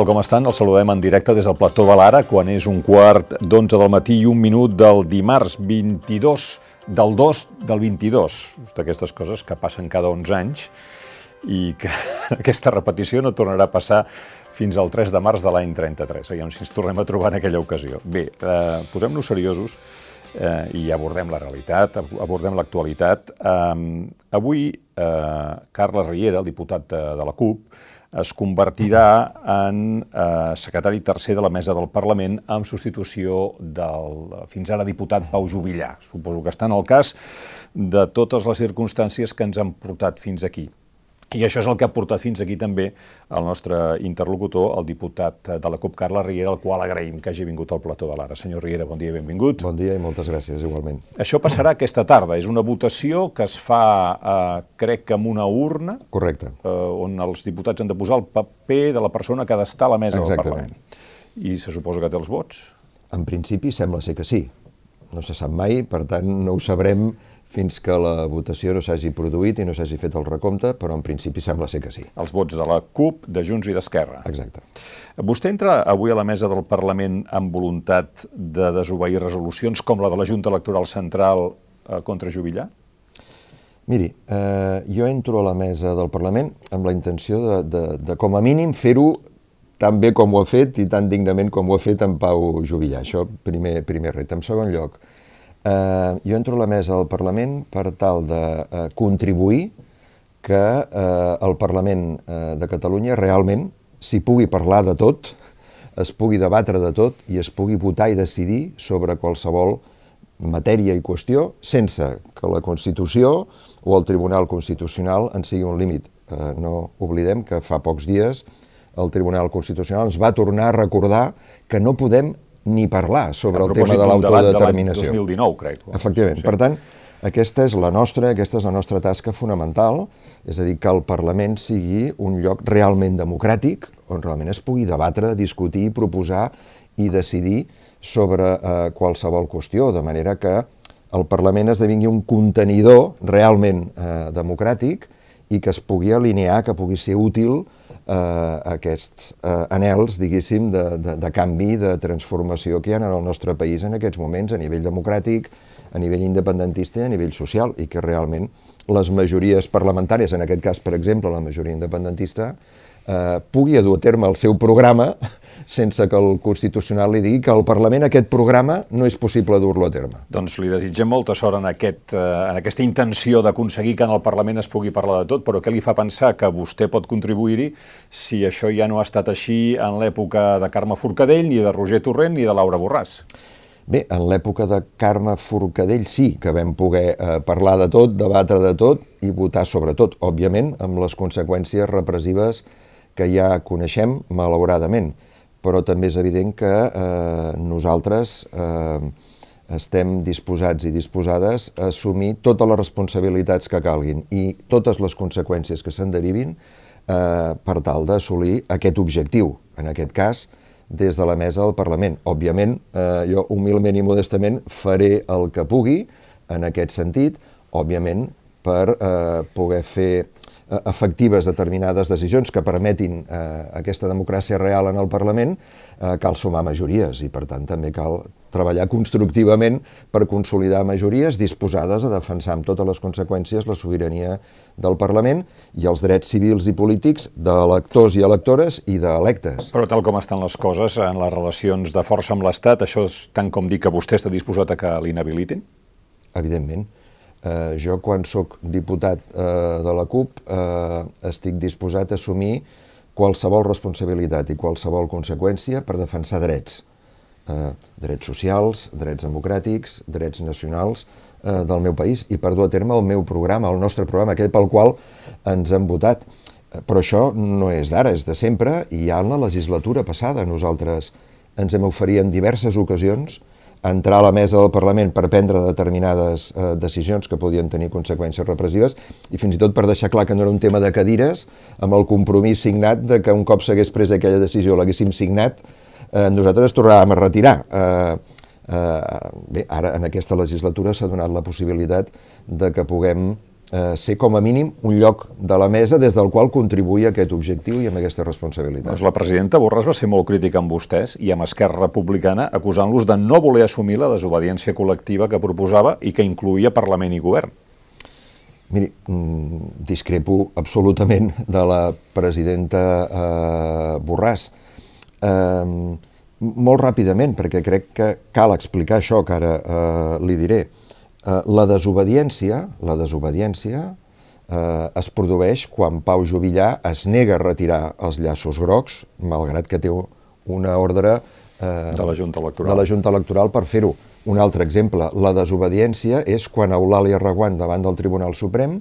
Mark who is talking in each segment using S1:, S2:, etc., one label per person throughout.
S1: tal com estan? Els saludem en directe des del plató de l'Ara, quan és un quart d'onze del matí i un minut del dimarts 22 del 2 del 22. D'aquestes coses que passen cada 11 anys i que aquesta repetició no tornarà a passar fins al 3 de març de l'any 33. Aviam si ens tornem a trobar en aquella ocasió. Bé, eh, posem-nos seriosos eh, i abordem la realitat, abordem l'actualitat. Eh, avui, eh, Carles Riera, el diputat de, de la CUP, es convertirà en eh, secretari tercer de la mesa del Parlament en substitució del fins ara diputat Pau Jubillà. Suposo que està en el cas de totes les circumstàncies que ens han portat fins aquí. I això és el que ha portat fins aquí també el nostre interlocutor, el diputat de la CUP, Carles Riera, al qual agraïm que hagi vingut al plató de l'Ara. Senyor Riera, bon dia i benvingut.
S2: Bon dia i moltes gràcies, igualment.
S1: Això passarà aquesta tarda. És una votació que es fa, eh, crec que amb una urna,
S2: Correcte.
S1: eh, on els diputats han de posar el paper de la persona que ha d'estar a la mesa
S2: Exactament.
S1: del Parlament. I se suposa que té els vots.
S2: En principi sembla ser que sí. No se sap mai, per tant no ho sabrem fins que la votació no s'hagi produït i no s'hagi fet el recompte, però en principi sembla ser que sí.
S1: Els vots de la CUP, de Junts i d'Esquerra.
S2: Exacte.
S1: Vostè entra avui a la mesa del Parlament amb voluntat de desobeir resolucions com la de la Junta Electoral Central eh, contra Jubillà?
S2: Miri, eh, jo entro a la mesa del Parlament amb la intenció de, de, de com a mínim, fer-ho tan bé com ho ha fet i tan dignament com ho ha fet en Pau Jubillà. Això primer, primer repte. En segon lloc, eh, jo entro a la mesa del Parlament per tal de eh, contribuir que eh, el Parlament eh, de Catalunya realment s'hi pugui parlar de tot, es pugui debatre de tot i es pugui votar i decidir sobre qualsevol matèria i qüestió sense que la Constitució o el Tribunal Constitucional en sigui un límit. Eh, no oblidem que fa pocs dies el Tribunal Constitucional ens va tornar a recordar que no podem ni parlar sobre el tema de l'autodeterminació.
S1: 2019, crec.
S2: Efectivament. Sí. Per tant, aquesta és la nostra, aquesta és la nostra tasca fonamental, és a dir, que el Parlament sigui un lloc realment democràtic, on realment es pugui debatre, discutir, proposar i decidir sobre eh, qualsevol qüestió, de manera que el Parlament esdevingui un contenidor realment eh, democràtic i que es pugui alinear, que pugui ser útil eh, aquests eh, anels, diguéssim, de, de, de canvi, de transformació que hi ha en el nostre país en aquests moments, a nivell democràtic, a nivell independentista i a nivell social, i que realment les majories parlamentàries, en aquest cas, per exemple, la majoria independentista, eh, pugui dur a terme el seu programa sense que el Constitucional li digui que al Parlament aquest programa no és possible dur-lo a terme.
S1: Doncs li desitgem molta sort en, aquest, eh, en aquesta intenció d'aconseguir que en el Parlament es pugui parlar de tot, però què li fa pensar que vostè pot contribuir-hi si això ja no ha estat així en l'època de Carme Forcadell, ni de Roger Torrent, ni de Laura Borràs?
S2: Bé, en l'època de Carme Forcadell sí que vam poder eh, parlar de tot, debatre de tot i votar sobre tot, òbviament, amb les conseqüències repressives que ja coneixem, malauradament. Però també és evident que eh, nosaltres eh, estem disposats i disposades a assumir totes les responsabilitats que calguin i totes les conseqüències que se'n derivin eh, per tal d'assolir aquest objectiu, en aquest cas, des de la mesa del Parlament. Òbviament, eh, jo humilment i modestament faré el que pugui en aquest sentit, òbviament per eh, poder fer efectives determinades decisions que permetin eh, aquesta democràcia real en el Parlament, eh, cal sumar majories i per tant també cal treballar constructivament per consolidar majories disposades a defensar amb totes les conseqüències la sobirania del Parlament i els drets civils i polítics d'electors i electores i d'electes.
S1: Però tal com estan les coses en les relacions de força amb l'Estat, això és tant com dir que vostè està disposat a que l'inhabilitin?
S2: Evidentment. Eh, jo, quan sóc diputat eh, de la CUP, eh, estic disposat a assumir qualsevol responsabilitat i qualsevol conseqüència per defensar drets. Eh, drets socials, drets democràtics, drets nacionals eh, del meu país i per dur a terme el meu programa, el nostre programa, aquell pel qual ens han votat. Eh, però això no és d'ara, és de sempre, i ja en la legislatura passada nosaltres ens hem oferit en diverses ocasions entrar a la mesa del Parlament per prendre determinades eh, decisions que podien tenir conseqüències repressives i fins i tot per deixar clar que no era un tema de cadires amb el compromís signat de que un cop s'hagués pres aquella decisió l'haguéssim signat, eh, nosaltres es tornàvem a retirar. Eh, eh, bé, ara en aquesta legislatura s'ha donat la possibilitat de que puguem eh, ser com a mínim un lloc de la mesa des del qual contribuir a aquest objectiu i amb aquesta responsabilitat.
S1: Doncs la presidenta Borràs va ser molt crítica amb vostès i amb Esquerra Republicana acusant-los de no voler assumir la desobediència col·lectiva que proposava i que incluïa Parlament i Govern.
S2: Miri, mm, discrepo absolutament de la presidenta eh, Borràs. Eh, molt ràpidament, perquè crec que cal explicar això que ara eh, li diré. Eh, la desobediència, la desobediència eh, es produeix quan Pau Jubillà es nega a retirar els llaços grocs, malgrat que té una ordre
S1: eh, de la Junta Electoral,
S2: de la Junta Electoral per fer-ho. Un altre exemple, la desobediència és quan Eulàlia Reguant, davant del Tribunal Suprem,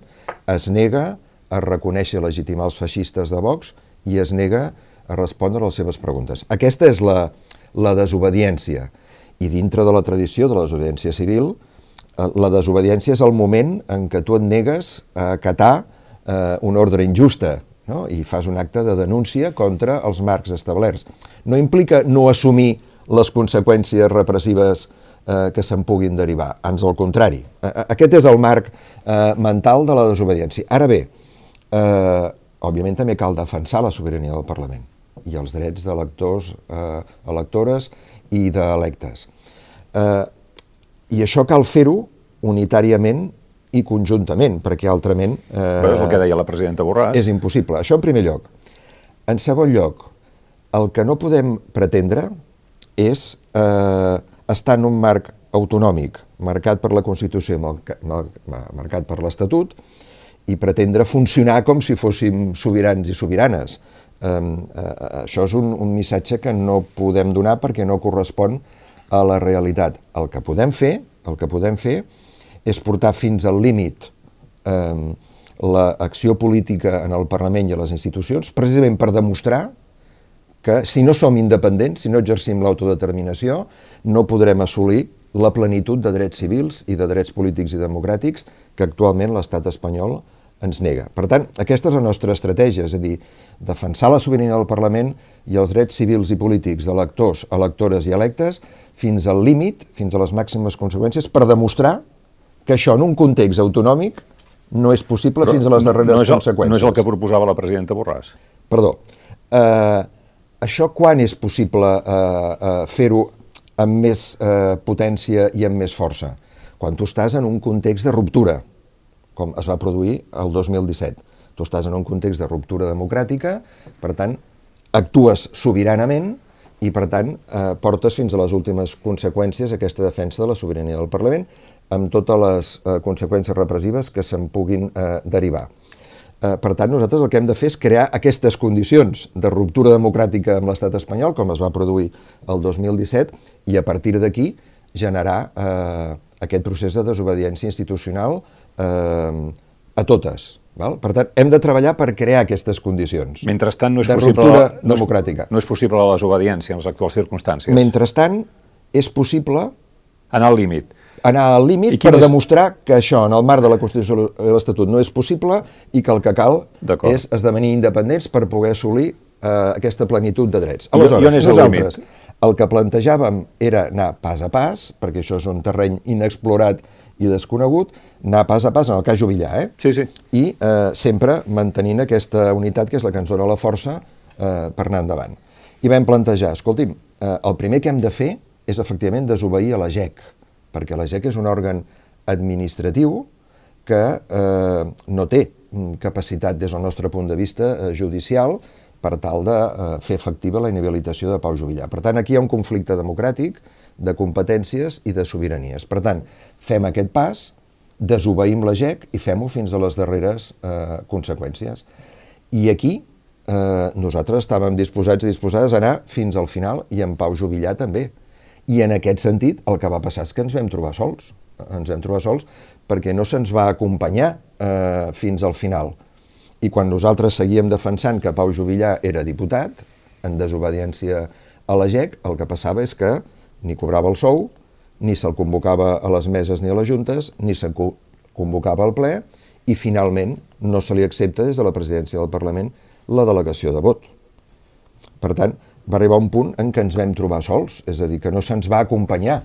S2: es nega a reconèixer legitimar els feixistes de Vox i es nega a respondre a les seves preguntes. Aquesta és la, la desobediència. I dintre de la tradició de la desobediència civil, Eh, la desobediència és el moment en què tu et negues a acatar eh, una ordre injusta no? i fas un acte de denúncia contra els marcs establerts. No implica no assumir les conseqüències repressives eh, que se'n puguin derivar, ans al contrari. Eh, eh, aquest és el marc eh, mental de la desobediència. Ara bé, eh, òbviament també cal defensar la sobirania del Parlament i els drets d'electors, eh, electores i d'electes. Eh, i això cal fer-ho unitàriament i conjuntament, perquè altrament...
S1: Eh, Però és el que deia la presidenta Borràs.
S2: És impossible. Això en primer lloc. En segon lloc, el que no podem pretendre és eh, estar en un marc autonòmic, marcat per la Constitució i marcat per l'Estatut, i pretendre funcionar com si fóssim sobirans i sobiranes. Eh, eh, això és un, un missatge que no podem donar perquè no correspon a la realitat. El que podem fer, el que podem fer és portar fins al límit eh, l'acció política en el Parlament i a les institucions, precisament per demostrar que si no som independents, si no exercim l'autodeterminació, no podrem assolir la plenitud de drets civils i de drets polítics i democràtics que actualment l'estat espanyol ens nega. Per tant, aquesta és la nostra estratègia, és a dir, defensar la sobirania del Parlament i els drets civils i polítics d'electors, electores i electes fins al límit, fins a les màximes conseqüències, per demostrar que això en un context autonòmic no és possible Però fins a les darreres no
S1: el,
S2: conseqüències.
S1: No és el que proposava la presidenta Borràs.
S2: Perdó. Eh, això quan és possible eh, eh, fer-ho amb més eh, potència i amb més força? Quan tu estàs en un context de ruptura, com es va produir el 2017. Tu estàs en un context de ruptura democràtica, per tant, actues sobiranament i, per tant, eh, portes fins a les últimes conseqüències aquesta defensa de la sobirania del Parlament amb totes les eh, conseqüències repressives que se'n puguin eh, derivar. Eh, per tant, nosaltres el que hem de fer és crear aquestes condicions de ruptura democràtica amb l'estat espanyol, com es va produir el 2017, i a partir d'aquí generar eh, aquest procés de desobediència institucional eh, a totes. Val? Per tant, hem de treballar per crear aquestes condicions.
S1: Mentrestant, no és
S2: de
S1: possible la, no
S2: democràtica.
S1: És, no és possible la desobediència en les actuals circumstàncies.
S2: Mentrestant, és possible
S1: anar al límit.
S2: Anar al límit per és... demostrar que això, en el marc de la Constitució i l'Estatut, no és possible i que el que cal és esdevenir independents per poder assolir eh, aquesta plenitud de drets.
S1: Aleshores, I on és
S2: nosaltres
S1: el,
S2: el que plantejàvem era anar pas a pas, perquè això és un terreny inexplorat i desconegut, anar pas a pas, en el cas Jubillà, eh?
S1: Sí, sí.
S2: I eh, sempre mantenint aquesta unitat que és la que ens dona la força eh, per anar endavant. I vam plantejar, escolti'm, eh, el primer que hem de fer és efectivament desobeir a la GEC, perquè la GEC és un òrgan administratiu que eh, no té capacitat des del nostre punt de vista eh, judicial per tal de eh, fer efectiva la inhabilitació de Pau Jubillà. Per tant, aquí hi ha un conflicte democràtic de competències i de sobiranies. Per tant, fem aquest pas, desobeïm la GEC i fem-ho fins a les darreres eh, conseqüències. I aquí eh, nosaltres estàvem disposats i disposades a anar fins al final i en Pau Jubillà també. I en aquest sentit el que va passar és que ens vam trobar sols. Ens vam trobar sols perquè no se'ns va acompanyar eh, fins al final. I quan nosaltres seguíem defensant que Pau Jubillà era diputat, en desobediència a la GEC, el que passava és que ni cobrava el sou, ni se'l convocava a les meses ni a les juntes, ni se'l convocava al ple, i finalment no se li accepta des de la presidència del Parlament la delegació de vot. Per tant, va arribar un punt en què ens vam trobar sols, és a dir, que no se'ns va acompanyar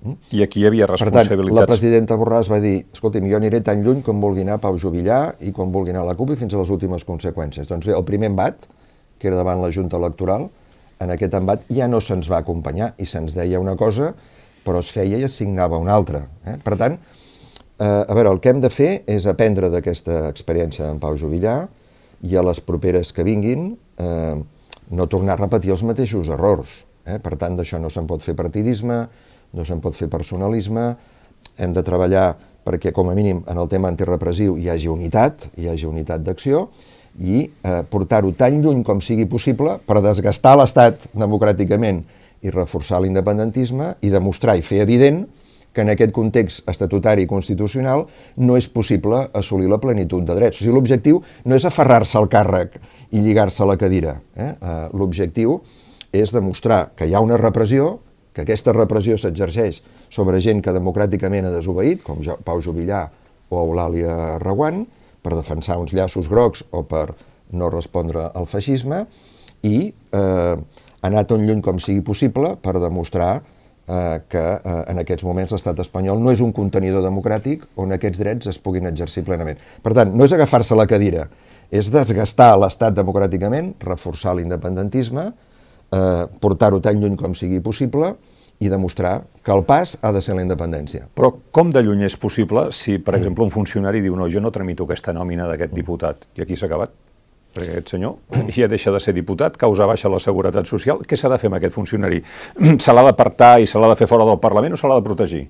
S1: Mm? I aquí hi havia responsabilitats.
S2: Per tant, la presidenta Borràs va dir, escolti'm, jo aniré tan lluny com vulgui anar Pau Jubillar i com vulgui anar la CUP i fins a les últimes conseqüències. Doncs bé, el primer embat, que era davant la Junta Electoral, en aquest embat ja no se'ns va acompanyar i se'ns deia una cosa, però es feia i es signava una altra. Eh? Per tant, eh, a veure, el que hem de fer és aprendre d'aquesta experiència d'en Pau Jubillar i a les properes que vinguin eh, no tornar a repetir els mateixos errors. Eh? Per tant, d'això no se'n pot fer partidisme, no se'n pot fer personalisme, hem de treballar perquè, com a mínim, en el tema antirepressiu hi hagi unitat, hi hagi unitat d'acció, i eh, portar-ho tan lluny com sigui possible per desgastar l'Estat democràticament i reforçar l'independentisme i demostrar i fer evident que en aquest context estatutari i constitucional no és possible assolir la plenitud de drets. O sigui, l'objectiu no és aferrar-se al càrrec i lligar-se a la cadira. Eh? Eh, l'objectiu és demostrar que hi ha una repressió, que aquesta repressió s'exerceix sobre gent que democràticament ha desobeït, com Pau Jubillar o Eulàlia Reguant, per defensar uns llaços grocs o per no respondre al feixisme, i eh, anar tan lluny com sigui possible per demostrar eh, que eh, en aquests moments l'estat espanyol no és un contenidor democràtic on aquests drets es puguin exercir plenament. Per tant, no és agafar-se la cadira, és desgastar l'estat democràticament, reforçar l'independentisme, eh, portar-ho tan lluny com sigui possible i demostrar que el pas ha de ser la independència.
S1: Però com de lluny és possible si, per exemple, un funcionari diu no, jo no tramito aquesta nòmina d'aquest diputat i aquí s'ha acabat? Perquè aquest senyor ja deixa de ser diputat, causa baixa la seguretat social. Què s'ha de fer amb aquest funcionari? Se l'ha d'apartar i se l'ha de fer fora del Parlament o se l'ha de protegir?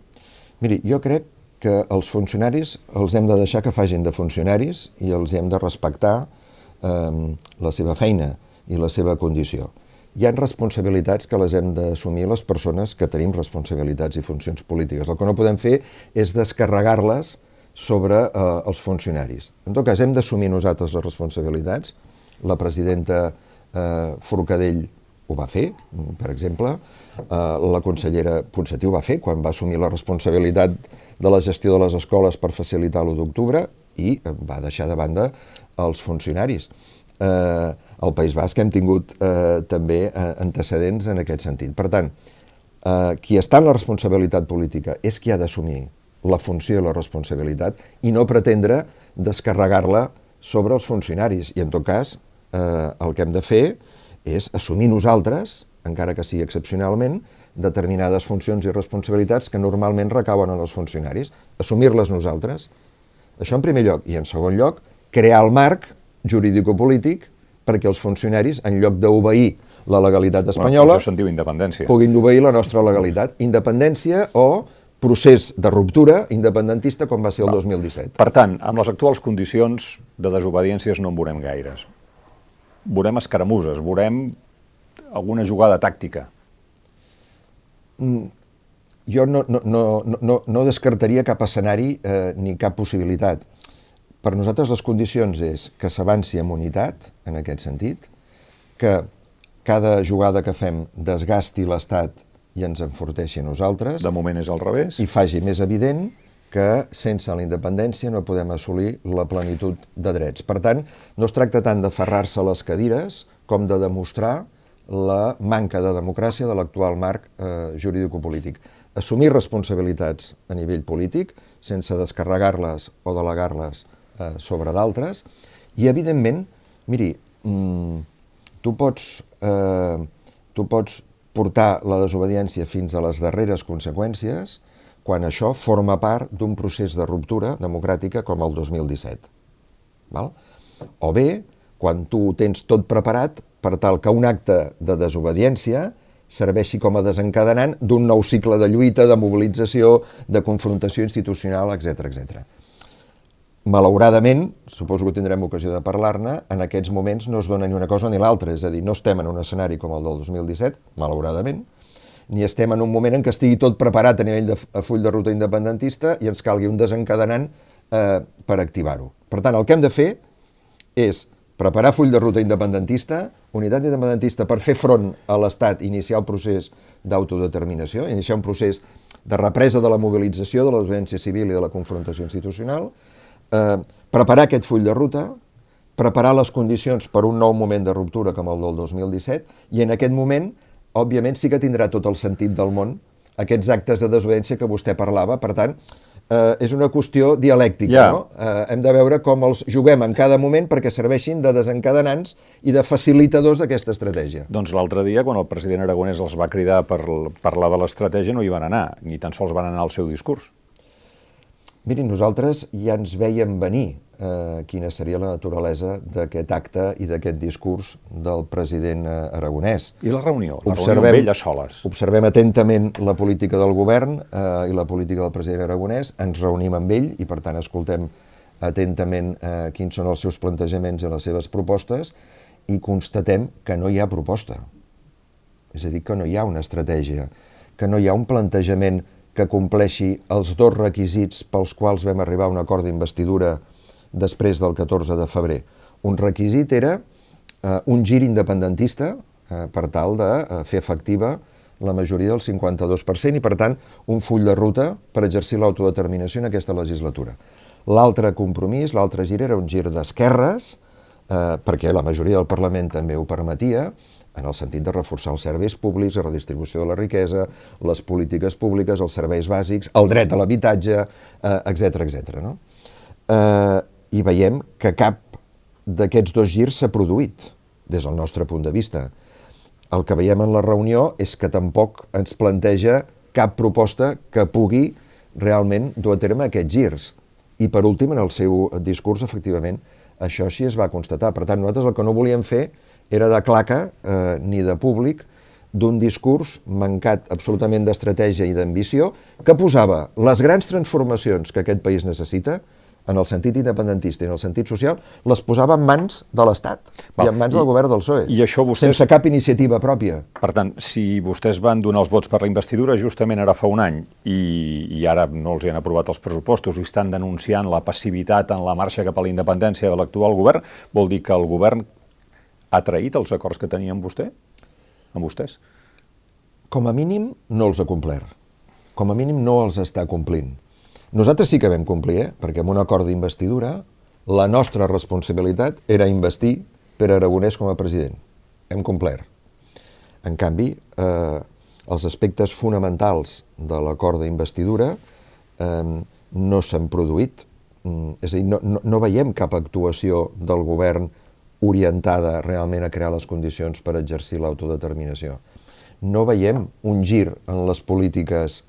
S2: Miri, jo crec que els funcionaris els hem de deixar que facin de funcionaris i els hem de respectar eh, la seva feina i la seva condició hi han responsabilitats que les hem d'assumir les persones que tenim responsabilitats i funcions polítiques. El que no podem fer és descarregar-les sobre eh, els funcionaris. En tot cas, hem d'assumir nosaltres les responsabilitats. La presidenta eh, Forcadell ho va fer, per exemple. Eh, la consellera Ponsatí ho va fer quan va assumir la responsabilitat de la gestió de les escoles per facilitar l'1 d'octubre i va deixar de banda els funcionaris eh, al País Basc hem tingut eh, també eh, antecedents en aquest sentit. Per tant, eh, qui està en la responsabilitat política és qui ha d'assumir la funció i la responsabilitat i no pretendre descarregar-la sobre els funcionaris. I en tot cas, eh, el que hem de fer és assumir nosaltres, encara que sigui excepcionalment, determinades funcions i responsabilitats que normalment recauen en els funcionaris, assumir-les nosaltres. Això en primer lloc. I en segon lloc, crear el marc jurídico-polític perquè els funcionaris, en lloc d'obeir la legalitat espanyola,
S1: bueno, diu independència.
S2: puguin obeir la nostra legalitat. Independència o procés de ruptura independentista com va ser el Va. 2017.
S1: Per tant, amb les actuals condicions de desobediències no en veurem gaires. Veurem escaramuses, veurem alguna jugada tàctica.
S2: Mm, jo no, no, no, no, no descartaria cap escenari eh, ni cap possibilitat. Per nosaltres les condicions és que s'avanci amb unitat, en aquest sentit, que cada jugada que fem desgasti l'Estat i ens enforteixi a nosaltres.
S1: De moment és al revés.
S2: I faci més evident que sense la independència no podem assolir la plenitud de drets. Per tant, no es tracta tant d'aferrar-se a les cadires com de demostrar la manca de democràcia de l'actual marc eh, jurídico-polític. Assumir responsabilitats a nivell polític sense descarregar-les o delegar-les eh, sobre d'altres, i evidentment, miri, mm, tu, pots, eh, tu pots portar la desobediència fins a les darreres conseqüències quan això forma part d'un procés de ruptura democràtica com el 2017. Val? O bé, quan tu ho tens tot preparat per tal que un acte de desobediència serveixi com a desencadenant d'un nou cicle de lluita, de mobilització, de confrontació institucional, etc etc. Malauradament, suposo que tindrem ocasió de parlar-ne, en aquests moments no es dona ni una cosa ni l'altra, és a dir, no estem en un escenari com el del 2017, malauradament, ni estem en un moment en què estigui tot preparat a nivell de full de ruta independentista i ens calgui un desencadenant eh, per activar-ho. Per tant, el que hem de fer és preparar full de ruta independentista, unitat independentista per fer front a l'Estat, iniciar el procés d'autodeterminació, iniciar un procés de represa de la mobilització, de la civil i de la confrontació institucional, eh, preparar aquest full de ruta, preparar les condicions per un nou moment de ruptura com el del 2017 i en aquest moment, òbviament, sí que tindrà tot el sentit del món aquests actes de desobediència que vostè parlava. Per tant, eh, és una qüestió dialèctica,
S1: Ja.
S2: no? Eh, hem de veure com els juguem en cada moment perquè serveixin de desencadenants i de facilitadors d'aquesta estratègia.
S1: Doncs l'altre dia, quan el president Aragonès els va cridar per parlar de l'estratègia, no hi van anar, ni tan sols van anar al seu discurs.
S2: Mirin, nosaltres ja ens veiem venir eh, quina seria la naturalesa d'aquest acte i d'aquest discurs del president eh, aragonès.
S1: I la reunió? La reunió amb ell a soles.
S2: observem atentament la política del govern eh, i la política del president aragonès, ens reunim amb ell i per tant escoltem atentament eh, quins són els seus plantejaments i les seves propostes i constatem que no hi ha proposta. És a dir, que no hi ha una estratègia, que no hi ha un plantejament que compleixi els dos requisits pels quals vam arribar a un acord d'investidura després del 14 de febrer. Un requisit era eh, un gir independentista eh, per tal de eh, fer efectiva la majoria del 52% i, per tant, un full de ruta per exercir l'autodeterminació en aquesta legislatura. L'altre compromís, l'altre gir era un gir d'esquerres, eh, perquè la majoria del Parlament també ho permetia, en el sentit de reforçar els serveis públics, la redistribució de la riquesa, les polítiques públiques, els serveis bàsics, el dret a l'habitatge, etc eh, etc. no? Eh, I veiem que cap d'aquests dos girs s'ha produït, des del nostre punt de vista. El que veiem en la reunió és que tampoc ens planteja cap proposta que pugui realment dur a terme aquests girs. I per últim, en el seu discurs, efectivament, això sí es va constatar. Per tant, nosaltres el que no volíem fer era de claca eh, ni de públic d'un discurs mancat absolutament d'estratègia i d'ambició que posava les grans transformacions que aquest país necessita en el sentit independentista i en el sentit social, les posava en mans de l'Estat i en mans
S1: I-
S2: del govern del PSOE,
S1: i això vostès-
S2: sense cap iniciativa pròpia.
S1: Per tant, si vostès van donar els vots per la investidura justament ara fa un any i, i ara no els hi han aprovat els pressupostos i estan denunciant la passivitat en la marxa cap a la independència de l'actual govern, vol dir que el govern ha traït els acords que tenia amb vostè? Amb vostès?
S2: Com a mínim, no els ha complert. Com a mínim, no els està complint. Nosaltres sí que vam complir, eh? perquè amb un acord d'investidura la nostra responsabilitat era investir per Aragonès com a president. Hem complert. En canvi, eh, els aspectes fonamentals de l'acord d'investidura eh, no s'han produït. Mm, és a dir, no, no, no veiem cap actuació del govern orientada realment a crear les condicions per exercir l'autodeterminació. No veiem un gir en les polítiques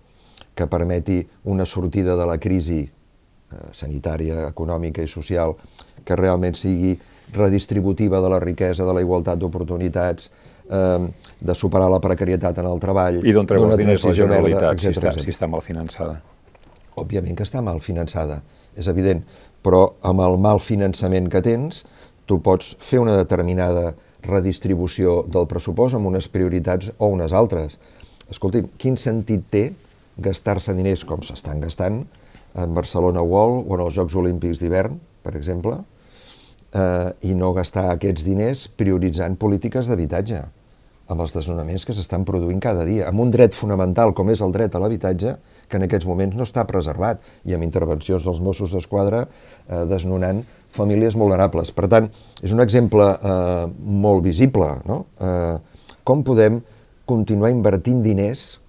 S2: que permeti una sortida de la crisi eh, sanitària, econòmica i social que realment sigui redistributiva de la riquesa, de la igualtat d'oportunitats, eh, de superar la precarietat en el treball,
S1: I d'on treu els diners la
S2: transició verda,
S1: Generalitat, si, està,
S2: etcètera.
S1: si està mal finançada?
S2: Òbviament que està mal finançada, és evident, però amb el mal finançament que tens, tu pots fer una determinada redistribució del pressupost amb unes prioritats o unes altres. Escolti'm, quin sentit té gastar-se diners com s'estan gastant en Barcelona World o en els Jocs Olímpics d'hivern, per exemple, eh, i no gastar aquests diners prioritzant polítiques d'habitatge amb els desnonaments que s'estan produint cada dia, amb un dret fonamental com és el dret a l'habitatge, que en aquests moments no està preservat, i amb intervencions dels Mossos d'Esquadra eh, desnonant famílies vulnerables. Per tant, és un exemple eh, molt visible. No? Eh, com podem continuar invertint diners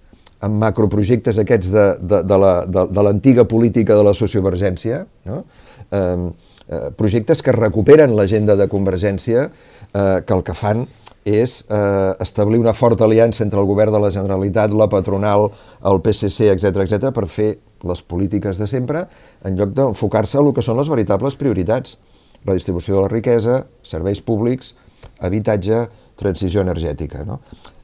S2: en macroprojectes aquests de, de, de la- l'antiga política de la sociovergència, no? eh, eh, projectes que recuperen l'agenda de Convergència, eh, que el que fan és eh, establir una forta aliança entre el govern de la Generalitat, la patronal, el PSC, etc etc per fer les polítiques de sempre, en lloc d'enfocar-se a el que són les veritables prioritats. La distribució de la riquesa, serveis públics, habitatge, transició energètica. No?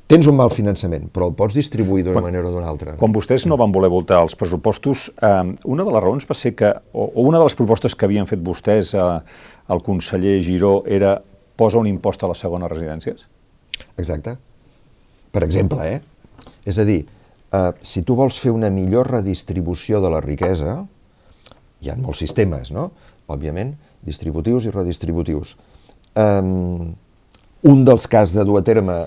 S2: Tens un mal finançament, però el pots distribuir d'una manera o d'una altra.
S1: Quan vostès no van voler votar els pressupostos, eh, una de les raons va ser que, o, o una de les propostes que havien fet vostès eh, al conseller Giró era posa un impost a les segones residències?
S2: Exacte. Per exemple, eh? És a dir, eh, si tu vols fer una millor redistribució de la riquesa, hi ha molts sistemes, no? Òbviament, distributius i redistributius. Um, un dels has de dur a terme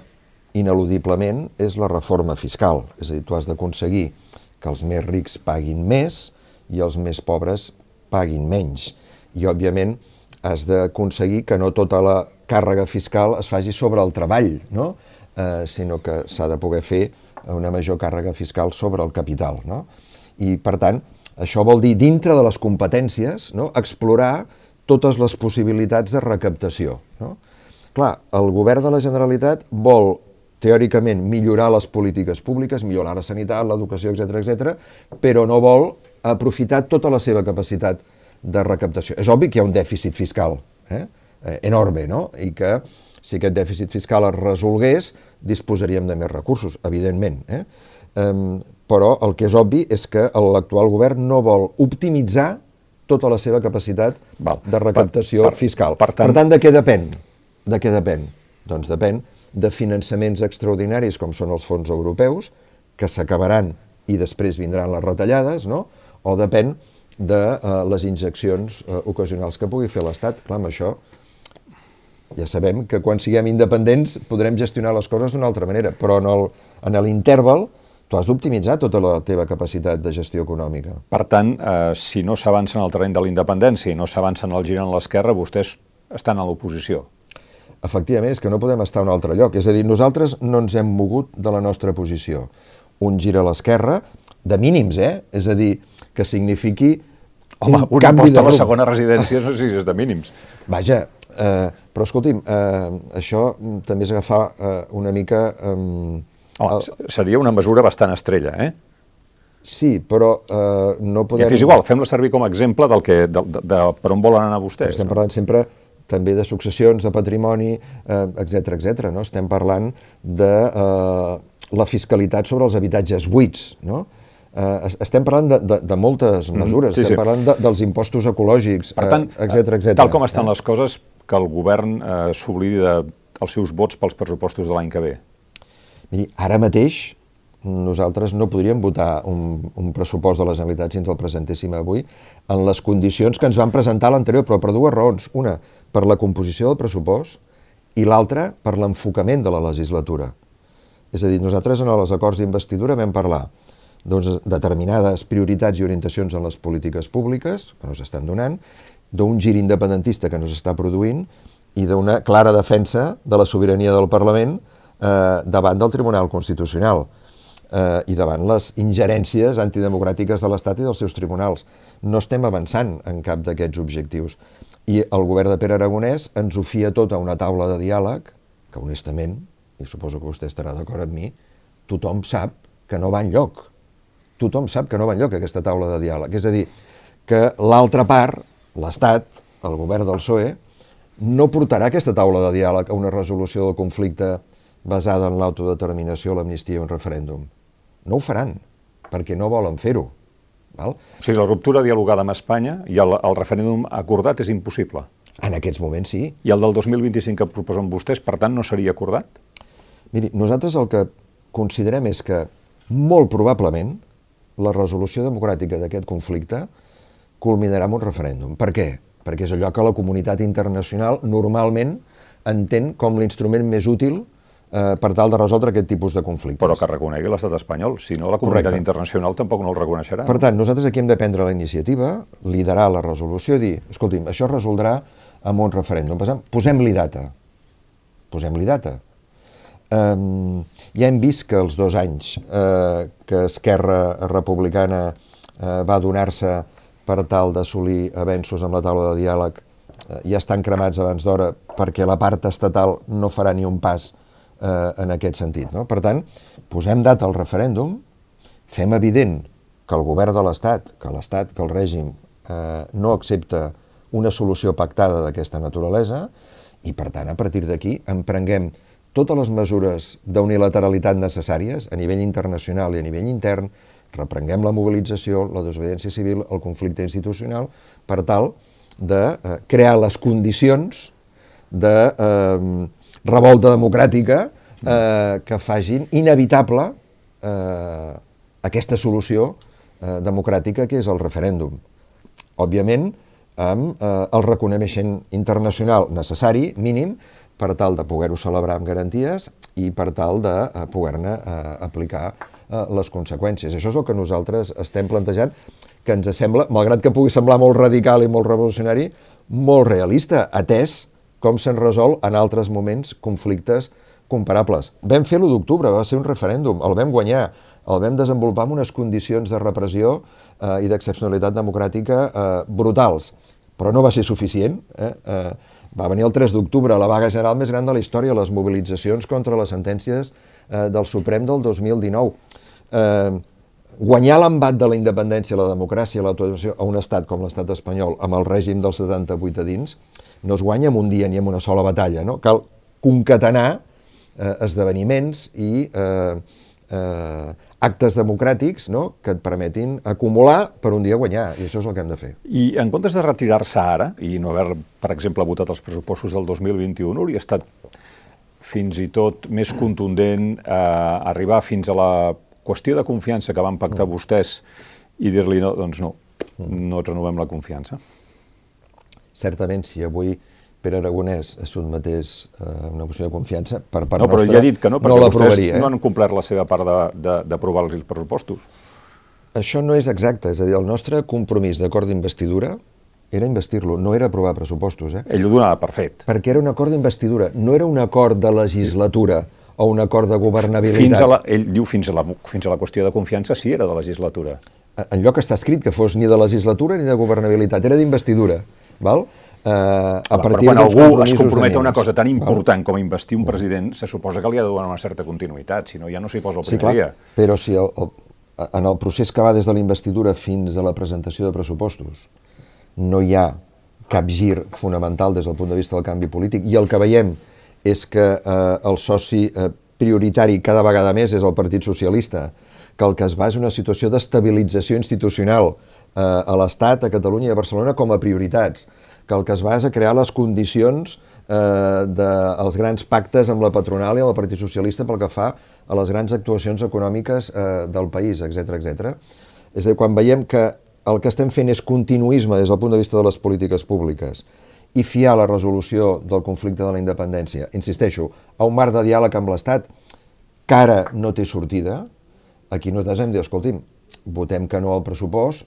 S2: ineludiblement és la reforma fiscal. És a dir, tu has d'aconseguir que els més rics paguin més i els més pobres paguin menys. I, òbviament, has d'aconseguir que no tota la càrrega fiscal es faci sobre el treball, no? eh, sinó que s'ha de poder fer una major càrrega fiscal sobre el capital. No? I, per tant, això vol dir, dintre de les competències, no? explorar totes les possibilitats de recaptació. No? Clar, el govern de la Generalitat vol, teòricament, millorar les polítiques públiques, millorar la sanitat, l'educació, etc etc, però no vol aprofitar tota la seva capacitat de recaptació. És obvi que hi ha un dèficit fiscal eh? Eh enorme, no? I que si aquest dèficit fiscal es resolgués, disposaríem de més recursos, evidentment. Eh? Um, però el que és obvi és que l'actual govern no vol optimitzar tota la seva capacitat Val. de recaptació per, per, fiscal. Per tant, per tant, de què depèn? De què depèn? Doncs depèn de finançaments extraordinaris com són els fons europeus, que s'acabaran i després vindran les retallades, no? o depèn de uh, les injeccions uh, ocasionals que pugui fer l'Estat. Clar, amb això ja sabem que quan siguem independents podrem gestionar les coses d'una altra manera, però en l'interval tu has d'optimitzar tota la teva capacitat de gestió econòmica.
S1: Per tant, eh, si no s'avança en el terreny de la independència i no s'avança en el gir en l'esquerra, vostès estan a l'oposició.
S2: Efectivament, és que no podem estar a un altre lloc. És a dir, nosaltres no ens hem mogut de la nostra posició. Un gir a l'esquerra, de mínims, eh? És a dir, que signifiqui
S1: Home, un, un impost a la segona residència no sé si és de mínims.
S2: Vaja, eh, però escolti'm, eh, això també és agafar eh, una mica... Eh,
S1: Home, el... seria una mesura bastant estrella, eh?
S2: Sí, però eh, no podem...
S1: I és igual, fem-la servir com a exemple del que, de, de, de per on volen anar vostès.
S2: Estem no? parlant sempre també de successions, de patrimoni, etc eh, etc. no? Estem parlant de eh, la fiscalitat sobre els habitatges buits, no? Eh, estem parlant de, de, de moltes mm-hmm. mesures, mm, sí, estem sí. parlant de, dels impostos ecològics,
S1: per tant,
S2: etc eh, etc.
S1: Tal com estan eh? les coses, que el govern eh, s'oblidi dels seus vots pels pressupostos de l'any que ve.
S2: Miri, ara mateix nosaltres no podríem votar un, un pressupost de la Generalitat si ens el presentéssim avui en les condicions que ens van presentar l'anterior, però per dues raons. Una, per la composició del pressupost i l'altra, per l'enfocament de la legislatura. És a dir, nosaltres en els acords d'investidura vam parlar doncs, determinades prioritats i orientacions en les polítiques públiques que no s'estan donant, d'un gir independentista que no s'està produint i d'una clara defensa de la sobirania del Parlament eh, davant del Tribunal Constitucional eh, i davant les ingerències antidemocràtiques de l'Estat i dels seus tribunals. No estem avançant en cap d'aquests objectius. I el govern de Pere Aragonès ens ho fia tot a una taula de diàleg que, honestament, i suposo que vostè estarà d'acord amb mi, tothom sap que no va enlloc. Tothom sap que no va enlloc aquesta taula de diàleg. És a dir, que l'altra part, l'Estat, el govern del PSOE, no portarà aquesta taula de diàleg a una resolució del conflicte basada en l'autodeterminació, l'amnistia i un referèndum. No ho faran, perquè no volen fer-ho.
S1: Val? O sigui, la ruptura dialogada amb Espanya i el, el referèndum acordat és impossible.
S2: En aquests moments sí.
S1: I el del 2025 que proposen vostès, per tant, no seria acordat?
S2: Miri, nosaltres el que considerem és que molt probablement la resolució democràtica d'aquest conflicte culminarà amb un referèndum. Per què? Perquè és allò que la comunitat internacional normalment entén com l'instrument més útil eh, per tal de resoldre aquest tipus de conflictes.
S1: Però que reconegui l'estat espanyol, si no la comunitat Correcte. internacional tampoc no el reconeixerà.
S2: Per tant, nosaltres aquí hem de prendre la iniciativa, liderar la resolució i dir, escolti'm, això es resoldrà amb un referèndum. Posem-li data. Posem-li data. Ja hem vist que els dos anys uh, que Esquerra Republicana uh, va donar-se per tal d'assolir avenços amb la taula de diàleg uh, ja estan cremats abans d'hora perquè la part estatal no farà ni un pas eh, en aquest sentit. No? Per tant, posem data al referèndum, fem evident que el govern de l'Estat, que l'Estat, que el règim eh, no accepta una solució pactada d'aquesta naturalesa i, per tant, a partir d'aquí emprenguem totes les mesures d'unilateralitat necessàries a nivell internacional i a nivell intern, reprenguem la mobilització, la desobediència civil, el conflicte institucional, per tal de eh, crear les condicions de eh, revolta democràtica eh, que facin inevitable eh, aquesta solució eh, democràtica que és el referèndum. Òbviament, amb eh, el reconeixement internacional necessari, mínim, per tal de poder-ho celebrar amb garanties i per tal de eh, poder-ne eh, aplicar eh, les conseqüències. Això és el que nosaltres estem plantejant, que ens sembla, malgrat que pugui semblar molt radical i molt revolucionari, molt realista, atès com se'n resol en altres moments conflictes comparables. Vam fer l'1 d'octubre, va ser un referèndum, el vam guanyar, el vam desenvolupar amb unes condicions de repressió eh, i d'excepcionalitat democràtica eh, brutals, però no va ser suficient. Eh? Eh, va venir el 3 d'octubre, la vaga general més gran de la història, les mobilitzacions contra les sentències eh, del Suprem del 2019. Eh, guanyar l'embat de la independència, la democràcia, l'autodeterminació a un estat com l'estat espanyol, amb el règim del 78 a dins, no es guanya en un dia ni en una sola batalla. No? Cal concatenar eh, esdeveniments i eh, eh, actes democràtics no? que et permetin acumular per un dia guanyar, i això és el que hem de fer.
S1: I en comptes de retirar-se ara i no haver, per exemple, votat els pressupostos del 2021, hauria estat fins i tot més contundent eh, arribar fins a la qüestió de confiança que van pactar mm. vostès i dir-li, no, doncs no, no renovem la confiança.
S2: Certament, si avui Pere Aragonès es sotmetés a una moció de confiança, per part
S1: no, però
S2: nostra,
S1: ja he dit que no, perquè
S2: no
S1: vostès
S2: eh?
S1: no han complert la seva part d'aprovar els pressupostos.
S2: Això no és exacte, és a dir, el nostre compromís d'acord d'investidura era investir-lo, no era aprovar pressupostos. Eh?
S1: Ell ho donava per fet.
S2: Perquè era un acord d'investidura, no era un acord de legislatura o un acord de governabilitat.
S1: Fins a la, ell diu fins a, la, fins a la qüestió de confiança sí era de legislatura.
S2: En lloc està escrit que fos ni de legislatura ni de governabilitat, era d'investidura. Val?
S1: Eh, a partir quan algú es compromet a una cosa tan important com investir un president, se suposa que li ha de donar una certa continuïtat, si no ja no s'hi posa el primer sí, clar, dia.
S2: Però si el, el, en el procés que va des de la investidura fins a la presentació de pressupostos no hi ha cap gir fonamental des del punt de vista del canvi polític i el que veiem és que eh, el soci eh, prioritari cada vegada més és el Partit Socialista, que el que es va és una situació d'estabilització institucional eh, a l'Estat, a Catalunya i a Barcelona com a prioritats que el que es va és a crear les condicions eh, dels grans pactes amb la patronal i amb el Partit Socialista pel que fa a les grans actuacions econòmiques eh, del país, etc etc. És a dir, quan veiem que el que estem fent és continuisme des del punt de vista de les polítiques públiques i fiar la resolució del conflicte de la independència, insisteixo, a un marc de diàleg amb l'Estat que ara no té sortida, aquí nosaltres hem de dir, escolti'm, votem que no al pressupost,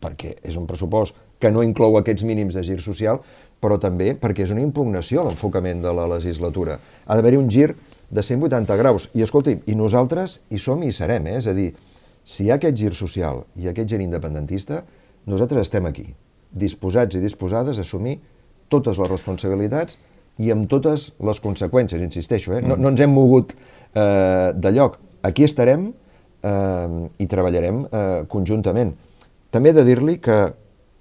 S2: perquè és un pressupost que no inclou aquests mínims de gir social, però també perquè és una impugnació a l'enfocament de la legislatura. Ha d'haver-hi un gir de 180 graus. I escolti, i nosaltres hi som i hi serem, eh? és a dir, si hi ha aquest gir social i aquest gir independentista, nosaltres estem aquí, disposats i disposades a assumir totes les responsabilitats i amb totes les conseqüències, insisteixo, eh? no, no ens hem mogut eh, de lloc. Aquí estarem eh, i treballarem eh, conjuntament. També he de dir-li que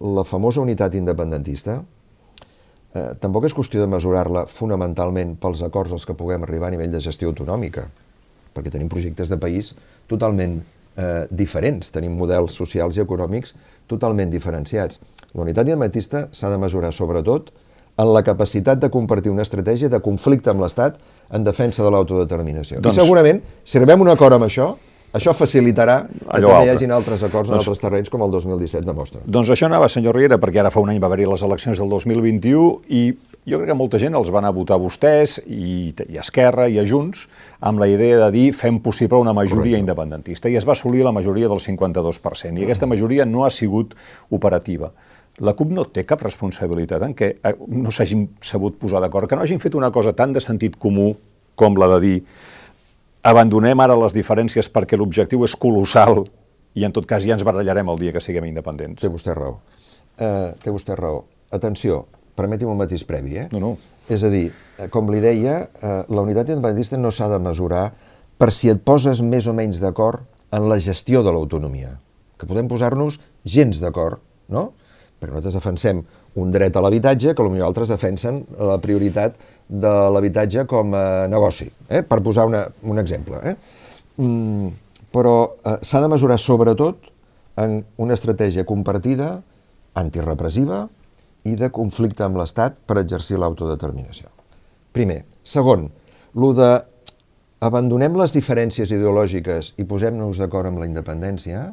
S2: la famosa unitat independentista eh, tampoc és qüestió de mesurar-la fonamentalment pels acords als que puguem arribar a nivell de gestió autonòmica, perquè tenim projectes de país totalment eh, diferents, tenim models socials i econòmics totalment diferenciats. La unitat independentista s'ha de mesurar sobretot en la capacitat de compartir una estratègia de conflicte amb l'Estat en defensa de l'autodeterminació. Doncs... I segurament, si arribem un acord amb això, això facilitarà Allò que hi hagin altres acords doncs, en altres terrenys com el 2017 demostra.
S1: Doncs això anava, senyor Riera, perquè ara fa un any va haver-hi les eleccions del 2021 i jo crec que molta gent els va anar a votar a vostès i, i a Esquerra i a Junts amb la idea de dir fem possible una majoria Correcte. independentista i es va assolir la majoria del 52% i aquesta majoria no ha sigut operativa. La CUP no té cap responsabilitat en què eh, no s'hagin sabut posar d'acord, que no hagin fet una cosa tan de sentit comú com la de dir abandonem ara les diferències perquè l'objectiu és colossal i en tot cas ja ens barallarem el dia que siguem independents.
S2: Té vostè raó. Uh, té vostè raó. Atenció, permeti'm un matís previ, eh?
S1: No, no.
S2: És a dir, eh, com li deia, uh, la unitat independentista no s'ha de mesurar per si et poses més o menys d'acord en la gestió de l'autonomia, que podem posar-nos gens d'acord, no? Perquè nosaltres defensem un dret a l'habitatge que potser altres defensen la prioritat de l'habitatge com a negoci, eh? per posar una, un exemple. Eh? Mm, però eh, s'ha de mesurar sobretot en una estratègia compartida, antirepressiva i de conflicte amb l'Estat per exercir l'autodeterminació. Primer. Segon, lo de abandonem les diferències ideològiques i posem-nos d'acord amb la independència,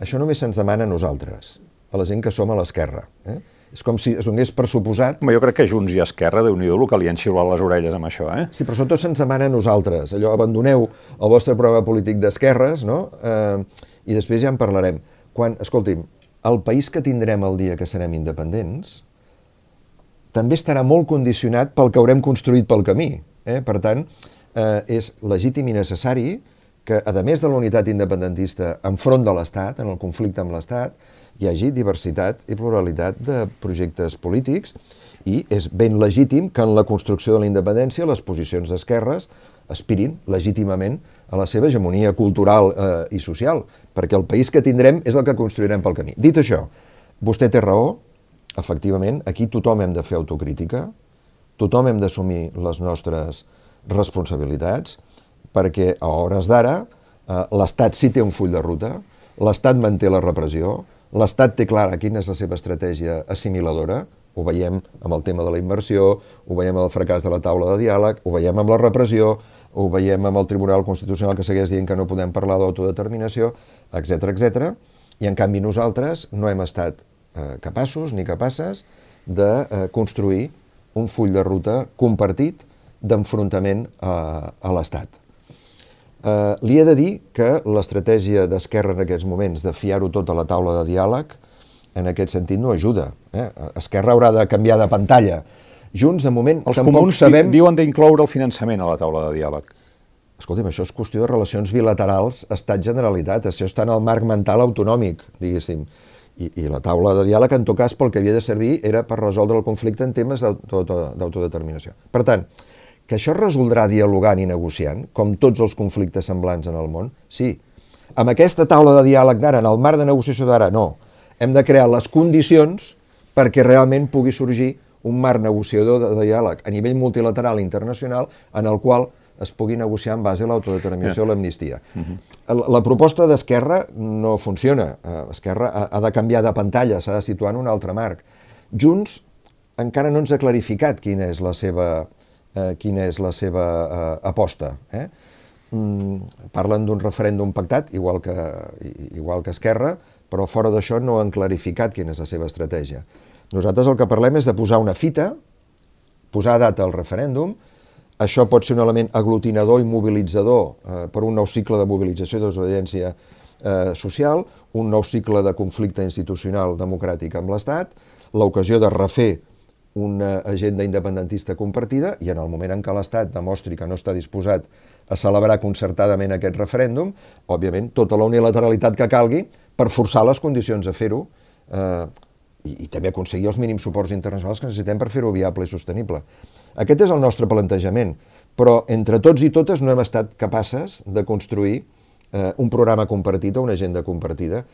S2: això només se'ns demana a nosaltres, a la gent que som a l'esquerra. Eh? És com si es donés per suposat...
S1: Home, jo crec que Junts i Esquerra, déu nhi el que li han xiulat les orelles amb això, eh?
S2: Sí, però sobretot se'ns demana a nosaltres. Allò, abandoneu el vostre programa polític d'esquerres, no? Eh, I després ja en parlarem. Quan, escolti'm, el país que tindrem el dia que serem independents també estarà molt condicionat pel que haurem construït pel camí. Eh? Per tant, eh, és legítim i necessari que, a més de la unitat independentista enfront de l'Estat, en el conflicte amb l'Estat, hi hagi diversitat i pluralitat de projectes polítics i és ben legítim que en la construcció de la independència les posicions d'esquerres aspirin legítimament a la seva hegemonia cultural eh, i social, perquè el país que tindrem és el que construirem pel camí. Dit això, vostè té raó, efectivament, aquí tothom hem de fer autocrítica, tothom hem d'assumir les nostres responsabilitats, perquè a hores d'ara eh, l'Estat sí té un full de ruta, l'Estat manté la repressió, l'Estat té clara quina és la seva estratègia assimiladora, ho veiem amb el tema de la immersió, ho veiem amb el fracàs de la taula de diàleg, ho veiem amb la repressió, ho veiem amb el Tribunal Constitucional que segueix dient que no podem parlar d'autodeterminació, etc etc. i en canvi nosaltres no hem estat eh, capaços ni capaces de eh, construir un full de ruta compartit d'enfrontament a, a l'Estat. Eh, li he de dir que l'estratègia d'Esquerra en aquests moments de fiar-ho tot a la taula de diàleg en aquest sentit no ajuda. Eh? Esquerra haurà de canviar de pantalla. Junts, de moment,
S1: Els
S2: tampoc
S1: comuns
S2: sabem...
S1: diuen d'incloure el finançament a la taula de diàleg.
S2: Escolti'm, això és qüestió de relacions bilaterals Estat-Generalitat, això està en el marc mental autonòmic, diguéssim. I, I la taula de diàleg, en tot cas, pel que havia de servir era per resoldre el conflicte en temes d'autodeterminació. Per tant, que això es resoldrà dialogant i negociant, com tots els conflictes semblants en el món? Sí. Amb aquesta taula de diàleg d'ara, en el marc de negociació d'ara, no. Hem de crear les condicions perquè realment pugui sorgir un marc negociador de, diàleg a nivell multilateral internacional en el qual es pugui negociar en base a l'autodeterminació o l'amnistia. Uh -huh. la, la proposta d'Esquerra no funciona. Eh, Esquerra ha, ha de canviar de pantalla, s'ha de situar en un altre marc. Junts encara no ens ha clarificat quina és la seva, eh, quina és la seva eh, aposta. Eh? Mm, parlen d'un referèndum pactat, igual que, igual que Esquerra, però fora d'això no han clarificat quina és la seva estratègia. Nosaltres el que parlem és de posar una fita, posar data al referèndum, això pot ser un element aglutinador i mobilitzador eh, per un nou cicle de mobilització i desobediència eh, social, un nou cicle de conflicte institucional democràtic amb l'Estat, l'ocasió de refer una agenda independentista compartida i en el moment en què l'Estat demostri que no està disposat a celebrar concertadament aquest referèndum, òbviament, tota la unilateralitat que calgui per forçar les condicions a fer-ho eh, i, i també aconseguir els mínims suports internacionals que necessitem per fer-ho viable i sostenible. Aquest és el nostre plantejament, però entre tots i totes no hem estat capaces de construir eh, un programa compartit o una agenda compartida.